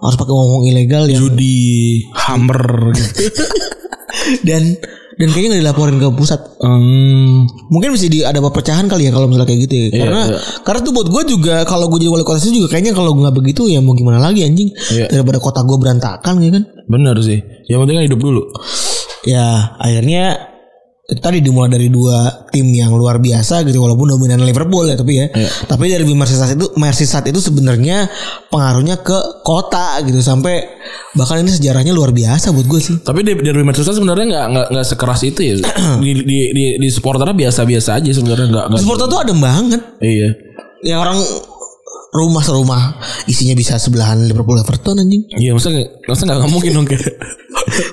Harus pakai uang-uang ilegal yang judi, hammer gitu. dan dan kayaknya nggak dilaporin ke pusat. Hmm. Mungkin bisa di ada perpecahan kali ya kalau misalnya kayak gitu ya. karena iya. karena tuh buat gue juga kalau gue jadi wali kota sih juga kayaknya kalau nggak begitu ya mau gimana lagi anjing Iya. daripada kota gue berantakan gitu kan. Bener sih. Yang penting kan hidup dulu. Ya akhirnya itu tadi dimulai dari dua tim yang luar biasa gitu walaupun dominan Liverpool ya tapi ya. Tapi dari Merseyside itu Merseyside itu sebenarnya pengaruhnya ke kota gitu sampai bahkan ini sejarahnya luar biasa buat gue sih. Tapi di, dari Manchester sebenarnya nggak nggak nggak sekeras itu ya. di di di, di supporternya biasa-biasa aja sebenarnya nggak. Supporter tuh adem banget. Iya. Ya orang rumah serumah isinya bisa sebelahan Liverpool Everton anjing. Iya masa nggak- masa nggak mungkin dong kayak.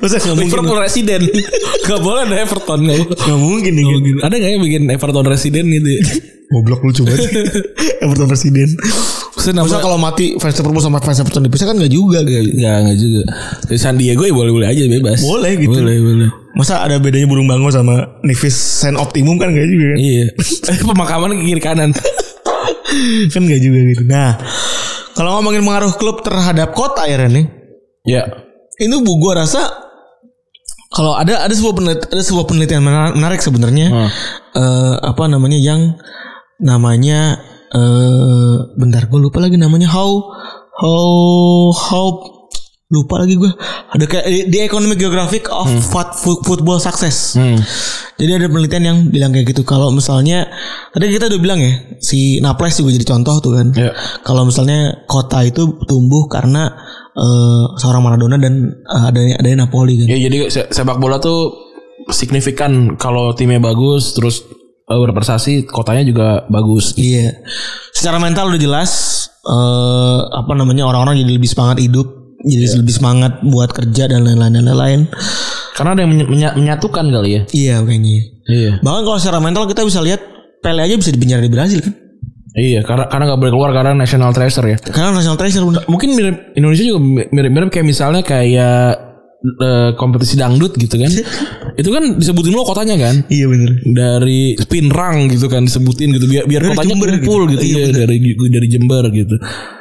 Masa nggak mungkin? Liverpool residen. Gak boleh ada Everton boleh. Nggak mungkin nih. Nggak mungkin. Ada nggak yang bikin Everton residen gitu? ya? Goblok lucu banget. Everton presiden. Masa Masa nama kalau mati fans Liverpool sama fans Everton dipisah kan nggak juga gitu. Nggak nggak juga. Di San Diego ya boleh boleh aja bebas. Boleh gitu. Boleh boleh. Masa ada bedanya burung bango sama Nivis Sen Optimum kan gak juga kan? Iya. Pemakaman ke kiri kanan. kan gak juga gitu. Nah, kalau ngomongin pengaruh klub terhadap kota ya Ren nih, Ya. Ini bu gua rasa kalau ada ada sebuah penelitian, ada sebuah penelitian menar- menarik sebenarnya Hmm. Eh, apa namanya yang namanya eh bentar gue lupa lagi namanya how how how lupa lagi gue ada kayak di, economic geographic of fut- football success Hmm. Jadi ada penelitian yang bilang kayak gitu. Kalau misalnya tadi kita udah bilang ya si Naples juga jadi contoh tuh kan. Ya. Kalau misalnya kota itu tumbuh karena eh, seorang Maradona dan eh, adanya adanya Napoli kan. Ya jadi se- sepak bola tuh signifikan kalau timnya bagus terus eh, berprestasi kotanya juga bagus. Iya. Secara mental udah jelas eh apa namanya orang-orang jadi lebih semangat hidup, jadi lebih semangat buat kerja dan lain-lain dan lain-lain. Karena ada yang menya- menya- menyatukan kali ya. Iya kayaknya. Iya. Bahkan kalau secara mental kita bisa lihat Pele aja bisa dipenjara di Brasil kan. Iya, karena karena nggak boleh keluar karena national treasure ya. Karena national treasure bener. Mungkin mirip Indonesia juga mirip-mirip kayak misalnya kayak eh, kompetisi dangdut gitu kan. Itu kan disebutin lo kotanya kan. Iya bener. Dari Pinrang gitu kan disebutin gitu biar biar Dari kotanya Jember kumpul gitu. gitu, Iya, ya dari dari Jember gitu.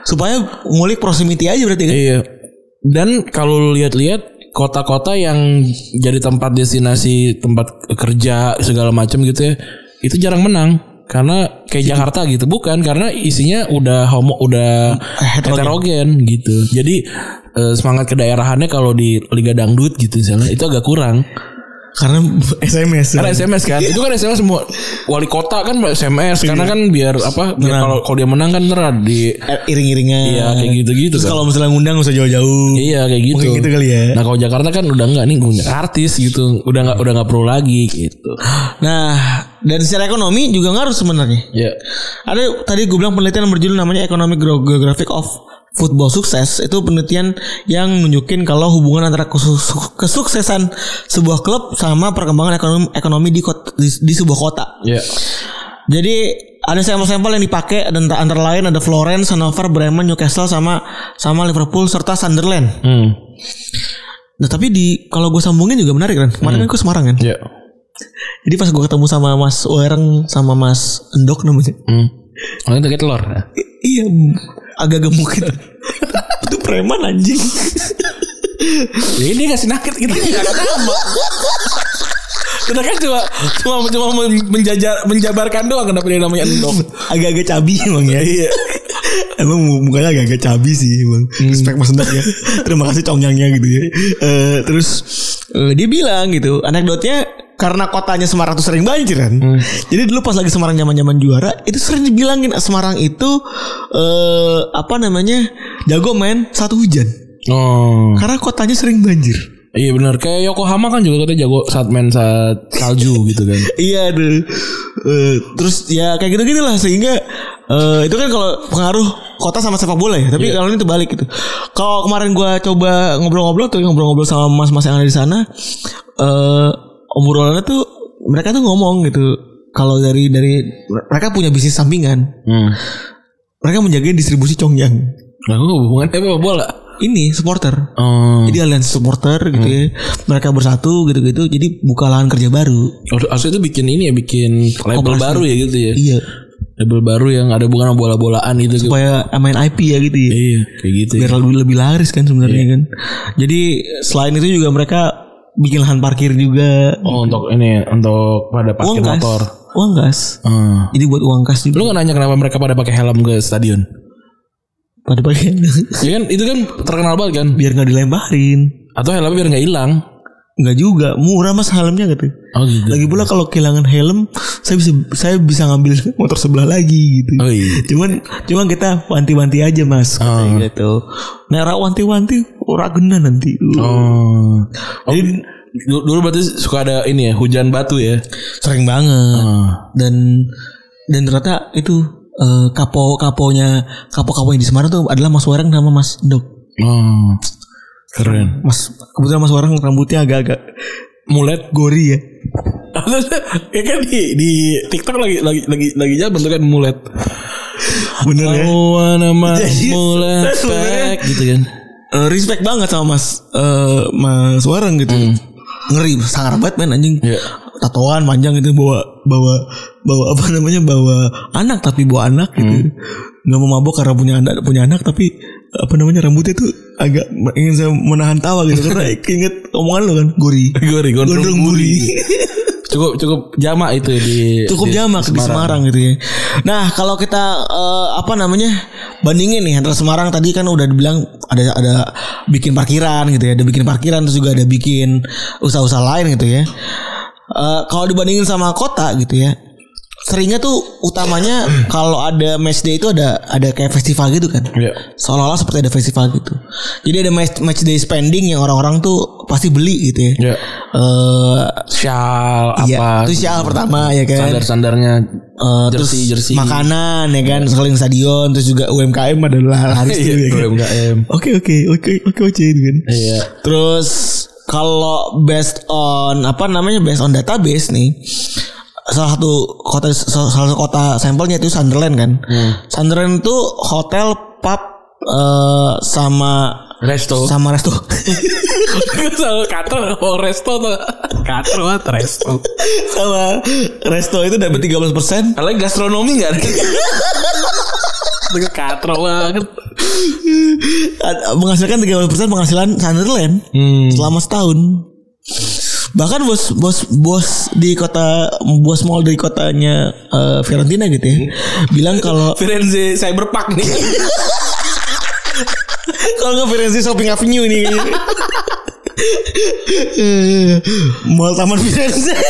Supaya ngulik proximity aja berarti kan. Iya. Dan kalau lu lihat-lihat kota-kota yang jadi tempat destinasi tempat kerja segala macam gitu ya, itu jarang menang karena kayak Jakarta gitu bukan karena isinya udah homo udah heterogen. heterogen gitu. Jadi eh, semangat kedaerahannya kalau di Liga Dangdut gitu misalnya itu agak kurang. Karena SMS. Karena SMS kan, itu kan SMS semua wali kota kan SMS karena kan biar apa? Biar kalau kalau dia menang kan ntar di Eh, iring-iringan. Iya kayak gitu-gitu Terus kan. kalau misalnya ngundang usah jauh-jauh. Iya kayak gitu. Mungkin gitu kali ya. Nah kalau Jakarta kan udah enggak nih punya artis gitu, udah nggak udah nggak perlu lagi gitu. Nah, dan secara ekonomi juga ngaruh sebenarnya. Ya. Ada tadi gue bilang penelitian berjudul namanya Economic Geographic of Football Success itu penelitian yang nunjukin kalau hubungan antara kesu- kesuksesan sebuah klub sama perkembangan ekonomi ekonomi di kota, di, di sebuah kota. Ya. Jadi ada sampel-sampel yang dipakai dan antara lain ada Florence, Hanover, Bremen, Newcastle sama sama Liverpool serta Sunderland. Hmm. Nah tapi di kalau gue sambungin juga menarik kan. Kemarin kan gue Semarang kan. Ya. Jadi pas gue ketemu sama Mas Wereng sama Mas Endok namanya. Hmm. Oh itu telur. I- iya agak gemuk gitu. itu preman anjing. Ya ini kasih nakit gitu. Gak ada nama. Kita kan cuma cuma cuma menjajar menjabarkan doang kenapa dia namanya endok. Agak-agak cabi emang ya. Iya. Emang mukanya agak-agak cabi sih emang. Respect Mas Endok ya. Terima kasih congyangnya gitu ya. Eh, terus eh, dia bilang gitu, anekdotnya karena kotanya Semarang tuh sering banjir kan. Jadi dulu pas lagi Semarang zaman-zaman juara itu sering dibilangin Semarang itu eh apa namanya? jago main satu hujan. Oh. Karena kotanya sering banjir. Iya benar kayak Yokohama kan juga katanya jago saat main saat salju gitu kan. Iya deh. Eh, terus ya kayak gitu-gitu lah sehingga eh, itu kan kalau pengaruh kota sama sepak bola ya. Tapi kalau ini terbalik gitu. Kalau kemarin gua coba ngobrol-ngobrol tuh ngobrol-ngobrol sama mas-mas yang ada di sana eh obrolannya tuh mereka tuh ngomong gitu. Kalau dari dari mereka punya bisnis sampingan. Hmm. Mereka menjaga distribusi congyang. Nah, kok hubungannya apa bola? Ini supporter. Oh. Jadi aliansi supporter gitu ya. Mereka bersatu gitu-gitu. Jadi buka lahan kerja baru. Harusnya itu bikin ini ya, bikin label Koperasi. baru ya gitu ya. Iya. Label baru yang ada bukan bola-bolaan gitu. gitu. Supaya main IP ya gitu ya. Iya, kayak gitu. ya. biar lebih lebih laris kan sebenarnya kan. Jadi selain itu juga mereka bikin lahan parkir juga. Oh, untuk ini untuk pada parkir uang kas. motor. Uang kas. Hmm. Jadi buat uang kas juga. Lu gak nanya kenapa mereka pada pakai helm ke stadion? Pada pakai Ya kan itu kan terkenal banget kan. biar nggak dilemparin. Atau helmnya biar nggak hilang. Nggak juga murah mas helmnya gitu. Oh gitu. Lagi pula kalau kehilangan helm, saya bisa saya bisa ngambil motor sebelah lagi gitu. Oh iya. Cuman cuman kita wanti-wanti aja mas kayak gitu. Nah wanti-wanti ora gena nanti. Oh. oh. Jadi dulu dulu berarti suka ada ini ya hujan batu ya. Sering banget. Ah. dan dan ternyata itu eh, kapo kaponya kapo kapo yang di Semarang tuh adalah Mas Warang sama Mas Dok. Oh. Keren. Mas kebetulan Mas Warang rambutnya agak-agak Mulet. gori ya. ya kan di di TikTok lagi lagi lagi lagi zaman tuh kan mulet. Bener ya. Oh, nama Jadi, mulet pack gitu kan. Eh, respect banget sama Mas eh, Mas Warang gitu. Ngeri sangar banget men anjing. Iya. Tatoan panjang gitu bawa bawa bawa apa namanya bawa anak tapi bawa anak gitu. nggak mau mabok karena punya anak punya anak tapi apa namanya rambutnya tuh agak ingin saya menahan tawa gitu karena inget omongan lo kan gori Gori, gondrong gondrong guri. guri Cukup cukup jamak itu di cukup di jamak di Semarang gitu ya. Nah kalau kita eh, apa namanya bandingin nih antara Semarang tadi kan udah dibilang ada ada bikin parkiran gitu ya, ada bikin parkiran terus juga ada bikin usaha-usaha lain gitu ya. Eh, kalau dibandingin sama kota gitu ya, seringnya tuh utamanya kalau ada match day itu ada ada kayak festival gitu kan. Iya. Seolah-olah seperti ada festival gitu. Jadi ada match, match day spending yang orang-orang tuh pasti beli gitu ya. Iya. Eh Shawl Iya, apa? itu sial pertama ya kan. Standar-standarnya Eh, terus jersey jersey. makanan ya kan sekeliling stadion terus juga UMKM adalah laris Iya, tuh ya kan. UMKM. Oke oke oke oke oke itu kan. Iya. Terus kalau based on apa namanya based on database nih salah satu kota salah satu kota sampelnya itu Sunderland kan. Hmm. Sunderland itu hotel, pub eh, sama Resto. sama resto. Sama katro oh resto tuh. Katro banget resto. sama resto itu dapat 13%. Kalau gastronomi enggak ada. Katro banget. Menghasilkan 13% penghasilan Sunderland Hmm. selama setahun. Bahkan bos bos bos di kota bos mall di kotanya eh, Fiorentina gitu ya bilang kalau Firenze Cyberpunk nih. kalau nggak Firenze Shopping Avenue ini kayaknya. Mall Taman Firenze.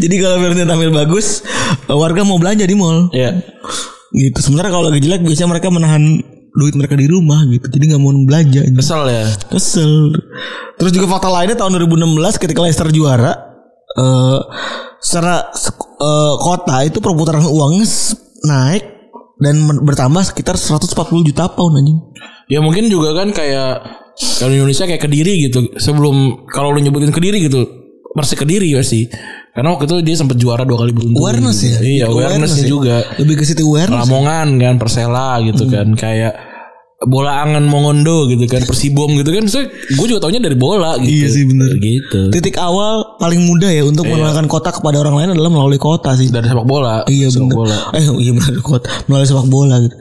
Jadi kalau Firenze tampil bagus, warga mau belanja di mall. Iya. Gitu. Sementara kalau lagi jelek biasanya mereka menahan duit mereka di rumah gitu. Jadi nggak mau belanja. Kesel ya. Kesel. Terus juga fakta lainnya tahun 2016 ketika Leicester juara eh secara eh, kota itu perputaran uangnya naik dan bertambah sekitar 140 juta pound anjing. Ya mungkin juga kan kayak kalau Indonesia kayak Kediri gitu. Sebelum kalau lu nyebutin Kediri gitu, Persik Kediri ya sih. Karena waktu itu dia sempat juara dua kali beruntun. Awareness ya? Iya, awarenessnya ya? juga. Lebih ke situ awareness. Lamongan kan, Persela gitu Hmm. kan. Kayak bola angan Mongondo gitu kan, Persibom gitu kan. gue juga taunya dari bola gitu. Iya sih, bener. Gitu. Titik awal paling mudah ya untuk mengenalkan kota kepada orang lain adalah melalui kota sih. Dari sepak bola. Iya sepak benar. bola. Eh iya benar kota melalui sepak bola gitu.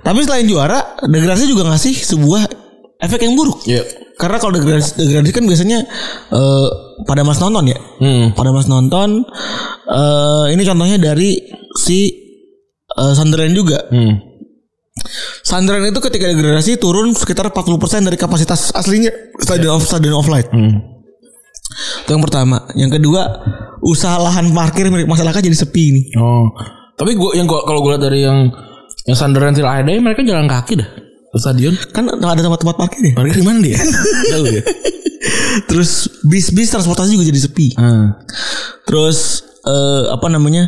Tapi selain juara, degradasi juga ngasih sebuah efek yang buruk. Iya. Karena kalau degradasi, degradasi kan biasanya eh, pada mas nonton ya. Hmm. Pada mas nonton eh ini contohnya dari si eh, Sunderland juga. Hmm. Sunderland itu ketika degradasi turun sekitar 40% dari kapasitas aslinya Stadion of Stadion of Light. Hmm. Itu yang pertama. Yang kedua, usaha lahan parkir milik masyarakat jadi sepi nih. Oh. Tapi gue yang gua, kalau gue lihat dari yang yang Sunderland Till mereka jalan kaki dah stadion. Kan nggak ada tempat-tempat parkir ya. Parkir di mana dia? Tahu ya. Terus bis-bis transportasi juga jadi sepi. Hmm. Terus eh, apa namanya?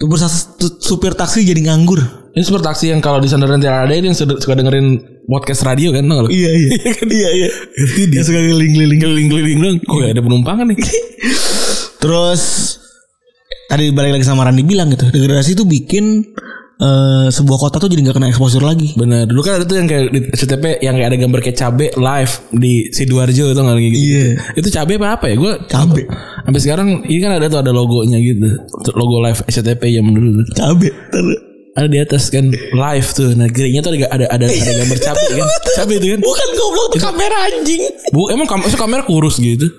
Tu- supir taksi jadi nganggur. Ini seperti taksi yang kalau di I Die ini yang suka dengerin podcast radio kan tau lu? Iya iya. iya iya. Dia suka keliling-keliling. Keliling-keliling dong. Kok gak ada penumpang nih? Terus tadi balik lagi sama Randi bilang gitu, degradasi itu bikin eh, sebuah kota tuh jadi nggak kena exposure lagi. Bener. Dulu kan ada tuh yang kayak di SCTP yang kayak ada gambar kayak cabe live di Sidoarjo itu nggak lagi gitu. Iya. Itu cabe apa apa ya? Gue Cabe. Sampai sekarang ini kan ada tuh ada logonya gitu. Logo live SCTP yang dulu. Cabe. Ter- Ada di atas kan live tuh. Nah geringnya tuh ada ada ada, ada gambar cabe kan. Cabe itu kan. Bukan goblok tuh kamera anjing. Bu, emang kam kamera kurus gitu?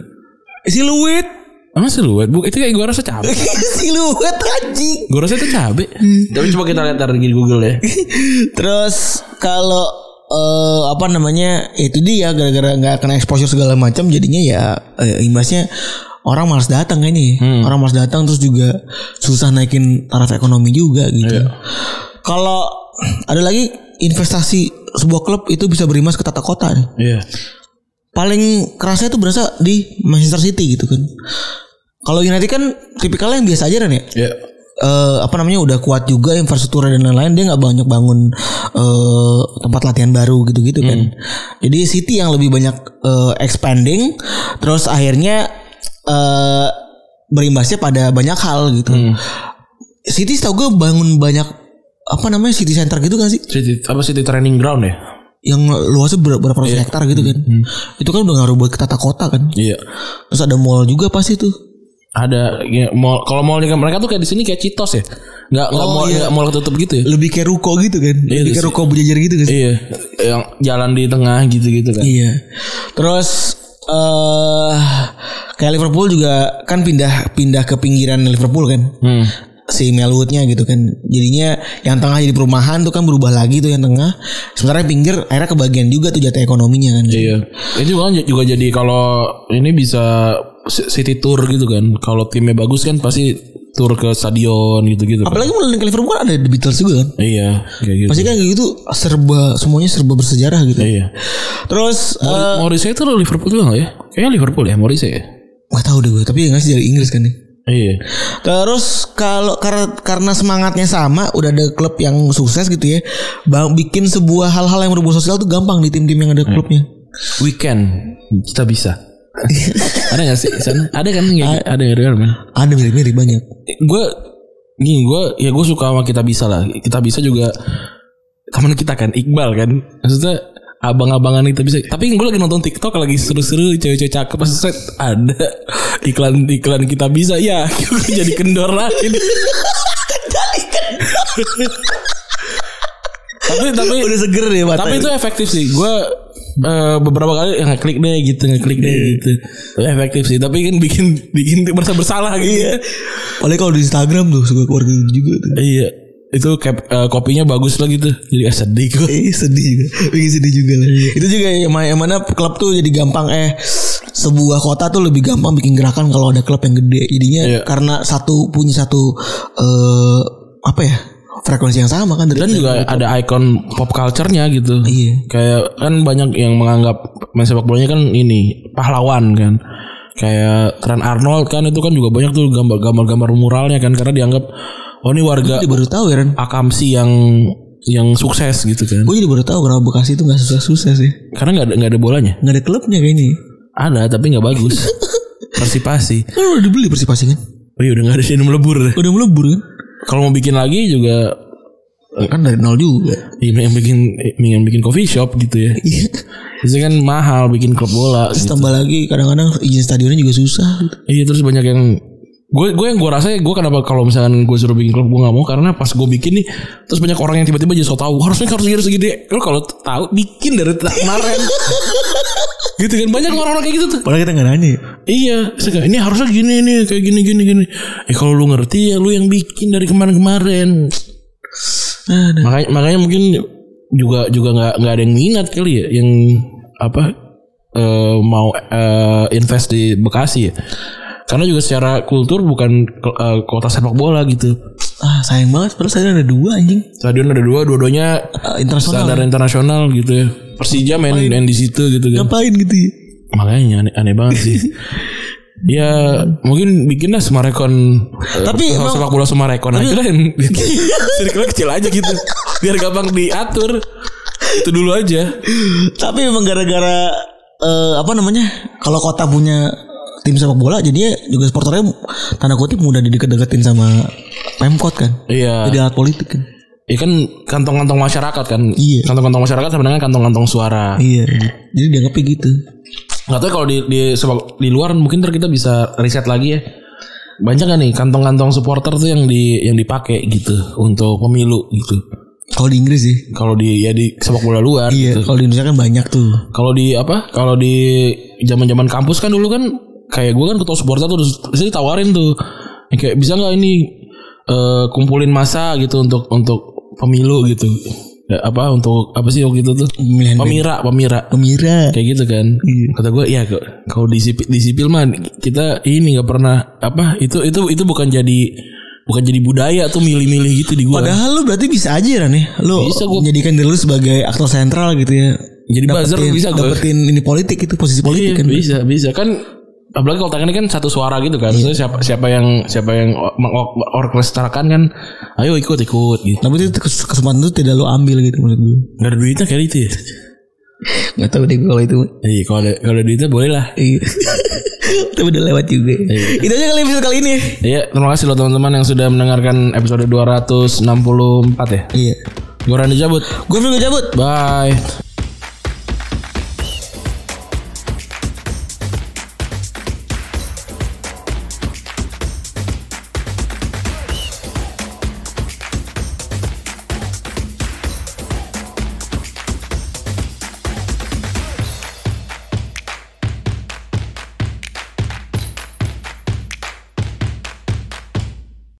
Siluet. Emang siluet? Bu, itu kayak gue rasa cabe. Siluet anjing. Gue rasa itu cabe. Tapi coba kita lihat ntar di Google ya. Terus kalau eh, apa namanya itu dia gara-gara nggak kena exposure segala macam jadinya ya eh, imbasnya orang malas datang kan ini orang malas datang terus juga susah naikin taraf ekonomi juga gitu kalau ada lagi investasi sebuah klub itu bisa berimbas ke tata kota nih Iya. Paling kerasnya itu berasa di Manchester City gitu kan. Kalau United kan tipikalnya yang biasa aja kan ya? Iya. eh, apa namanya udah kuat juga infrastruktur dan lain-lain dia nggak banyak bangun eh, tempat latihan baru gitu-gitu kan. Jadi City yang lebih banyak eh, expanding terus akhirnya eh, berimbasnya pada banyak hal gitu. City setahu gue bangun banyak apa namanya City Center gitu kan sih? City, apa City Training Ground ya? Yang luasnya ber- berapa ratus hektar gitu kan itu kan udah ngaruh buat ke tata kota kan Iya. terus ada mall juga pasti tuh Ada ya, mall kalau mall mereka tuh kayak di sini kayak Citos ya. Enggak enggak Oh, mall iya. mall ketutup gitu ya. lebih kayak ruko gitu kan Iya, lebih kayak ruko berjajar gitu kan Iya, yang jalan di tengah gitu-gitu kan. Iya. Terus eh kayak Liverpool juga kan pindah pindah ke pinggiran Liverpool kan. Hmm. Si Melwoodnya gitu kan. Jadinya yang tengah jadi perumahan tuh kan berubah lagi tuh yang tengah. Sementara pinggir akhirnya kebagian juga tuh jatah ekonominya kan. Iya. Itu juga, juga jadi kalau ini bisa city tour gitu kan. Kalau timnya bagus kan pasti tour ke stadion gitu-gitu. Kan. Apalagi mulai ke Liverpool kan ada The Beatles juga kan. Iya, kayak gitu. Pasti kan kayak gitu serba semuanya serba bersejarah gitu. Iya. Terus eh Morrissey itu Liverpool juga gak ya? Kayaknya Liverpool ya Morrissey ya. nggak tahu deh gue, tapi yang ngasih dari Inggris kan nih. Iya. Terus kalau karena karena semangatnya sama, udah ada klub yang sukses gitu ya, bang bikin sebuah hal-hal yang berbau sosial tuh gampang di tim-tim yang ada klubnya. Weekend kita bisa. ada gak sih sana? Ada kan? Nggak- ada ya Real man. Ada mirip-mirip banyak. Gue gini gue ya gue suka sama kita bisa lah. Kita bisa juga teman kita kan Iqbal kan. Maksudnya abang-abangan kita bisa. Tapi gue lagi nonton TikTok lagi seru-seru cewek-cewek cakep pas set ada iklan-iklan kita bisa ya jadi kendor lagi. tapi tapi Udah seger ya mata. tapi itu efektif sih. Gue eh, beberapa kali yang ngeklik deh gitu, ngeklik deh gitu. Itu efektif sih. Tapi kan bikin bikin merasa bersalah gitu. Iya. Paling kalau di Instagram tuh suka keluar gitu juga tuh. Iya. Itu cap, eh, kopinya bagus lah gitu. Jadi ah, sedih kok. Eh sedih juga Bikin sedih juga lah Itu juga yang, ma- yang mana klub tuh jadi gampang Eh sebuah kota tuh lebih gampang bikin gerakan kalau ada klub yang gede Jadinya Iya. karena satu punya satu eh Apa ya Frekuensi yang sama kan dari Dan juga ada ikon pop culture-nya gitu. Iya. Kayak kan banyak yang menganggap main sepak bolanya kan ini pahlawan kan. Kayak Trent Arnold kan itu kan juga banyak tuh gambar-gambar muralnya kan karena dianggap oh ini warga Jadi baru tahu ya Ren Akamsi yang yang sukses gitu kan. Gue jadi baru tahu kenapa Bekasi itu gak susah-susah sih Karena nggak ada nggak ada bolanya. Gak ada klubnya kayaknya Ada tapi nggak bagus. Persipasi. Kan udah dibeli Persipasi kan Oh iya udah nggak ada sini melebur. Udah melebur kan Kalau mau bikin lagi juga Kan dari nol juga ya, yang bikin yang bikin coffee shop gitu ya. Iya Biasanya kan mahal bikin klub bola. Terus gitu. tambah lagi kadang-kadang izin stadionnya juga susah gitu. Iya terus banyak yang gue gue yang gue rasa gue kenapa kalau misalkan gue suruh bikin klub gue nggak mau karena pas gue bikin nih terus banyak orang yang tiba-tiba jadi so tahu harusnya harus segini segini lo kalau tahu bikin dari kemarin. Gitu kan banyak orang-orang kayak gitu tuh. Padahal kita gak nanya. Ya. iya ini harusnya gini nih kayak gini gini gini. Eh kalau lu ngerti ya lu yang bikin dari kemarin-kemarin. Makanya makanya mungkin juga juga nggak nggak ada yang minat kali ya yang apa eh, mau eh, invest di Bekasi ya karena juga secara kultur bukan eh, kota sepak bola gitu. Ah sayang banget Padahal stadion ada dua anjing. Stadion ada dua dua-duanya Ah, Internasional. standar internasional gitu ya. Persija main, main di situ gitu kan. Ngapain gitu ya? Makanya aneh, aneh banget sih. Ya mungkin bikinlah Semarekon eh, Tapi emang- sepak bola Semarekon aja lah sirkulnya kecil aja gitu. Biar gampang diatur. Itu dulu aja. Tapi memang gara-gara eh, Apa namanya Kalau kota punya Tim sepak bola Jadinya juga supporternya Tanda kutip mudah dideket-deketin sama Pemkot kan iya Jadi alat politik kan Ya kan kantong-kantong masyarakat kan. Iya. Kantong-kantong masyarakat sebenarnya kantong-kantong suara. Iya Jadi dianggapnya gitu Gak tahu kalau di di sepak- di luar mungkin ntar kita bisa riset lagi ya. Banyak kan nih kantong-kantong supporter tuh yang di yang dipakai gitu untuk pemilu gitu. Kalau di Inggris sih Kalau di ya di sepak bola luar Iya gitu. Kalau di Indonesia kan banyak tuh Kalau di apa? Kalau di zaman-zaman kampus kan dulu kan kayak gue kan ketua supporter tuh terus ditawarin tuh Ya kayak bisa nggak ini eh, kumpulin masa gitu untuk untuk pemilu gitu. Ya, apa untuk apa sih waktu itu tuh? Pemilihan Pemira, pemira. Pemira Kayak gitu kan. Iya. Kata gue ya kok kalau di sipil, di sipil mah kita ini nggak pernah apa itu itu itu bukan jadi bukan jadi budaya tuh milih-milih gitu di gue. Padahal lu berarti bisa aja kan ya Lu Bisa gua- menjadikan diri lu sebagai aktor sentral gitu ya Jadi buzzer Dapetin- bisa gua. dapetin ini politik itu posisi politik Iya, kan bisa bisa kan apalagi kalau tangannya kan satu suara gitu kan. Maksudnya siapa siapa yang siapa yang mengorkestrakan kan ayo ikut ikut gitu. Tapi itu kes- kesempatan itu tidak lu ambil gitu maksud gue nggak ada duitnya kayak itu ya? Gak tau deh kalau itu. Iya kalau ada kalau ada duitnya boleh lah. Iya. Tapi udah lewat juga. Itu aja kali episode kali ini ya. Iya, terima kasih loh teman-teman yang sudah mendengarkan episode 264 ya. Iya. Gue Randy cabut. Gue juga cabut. Bye.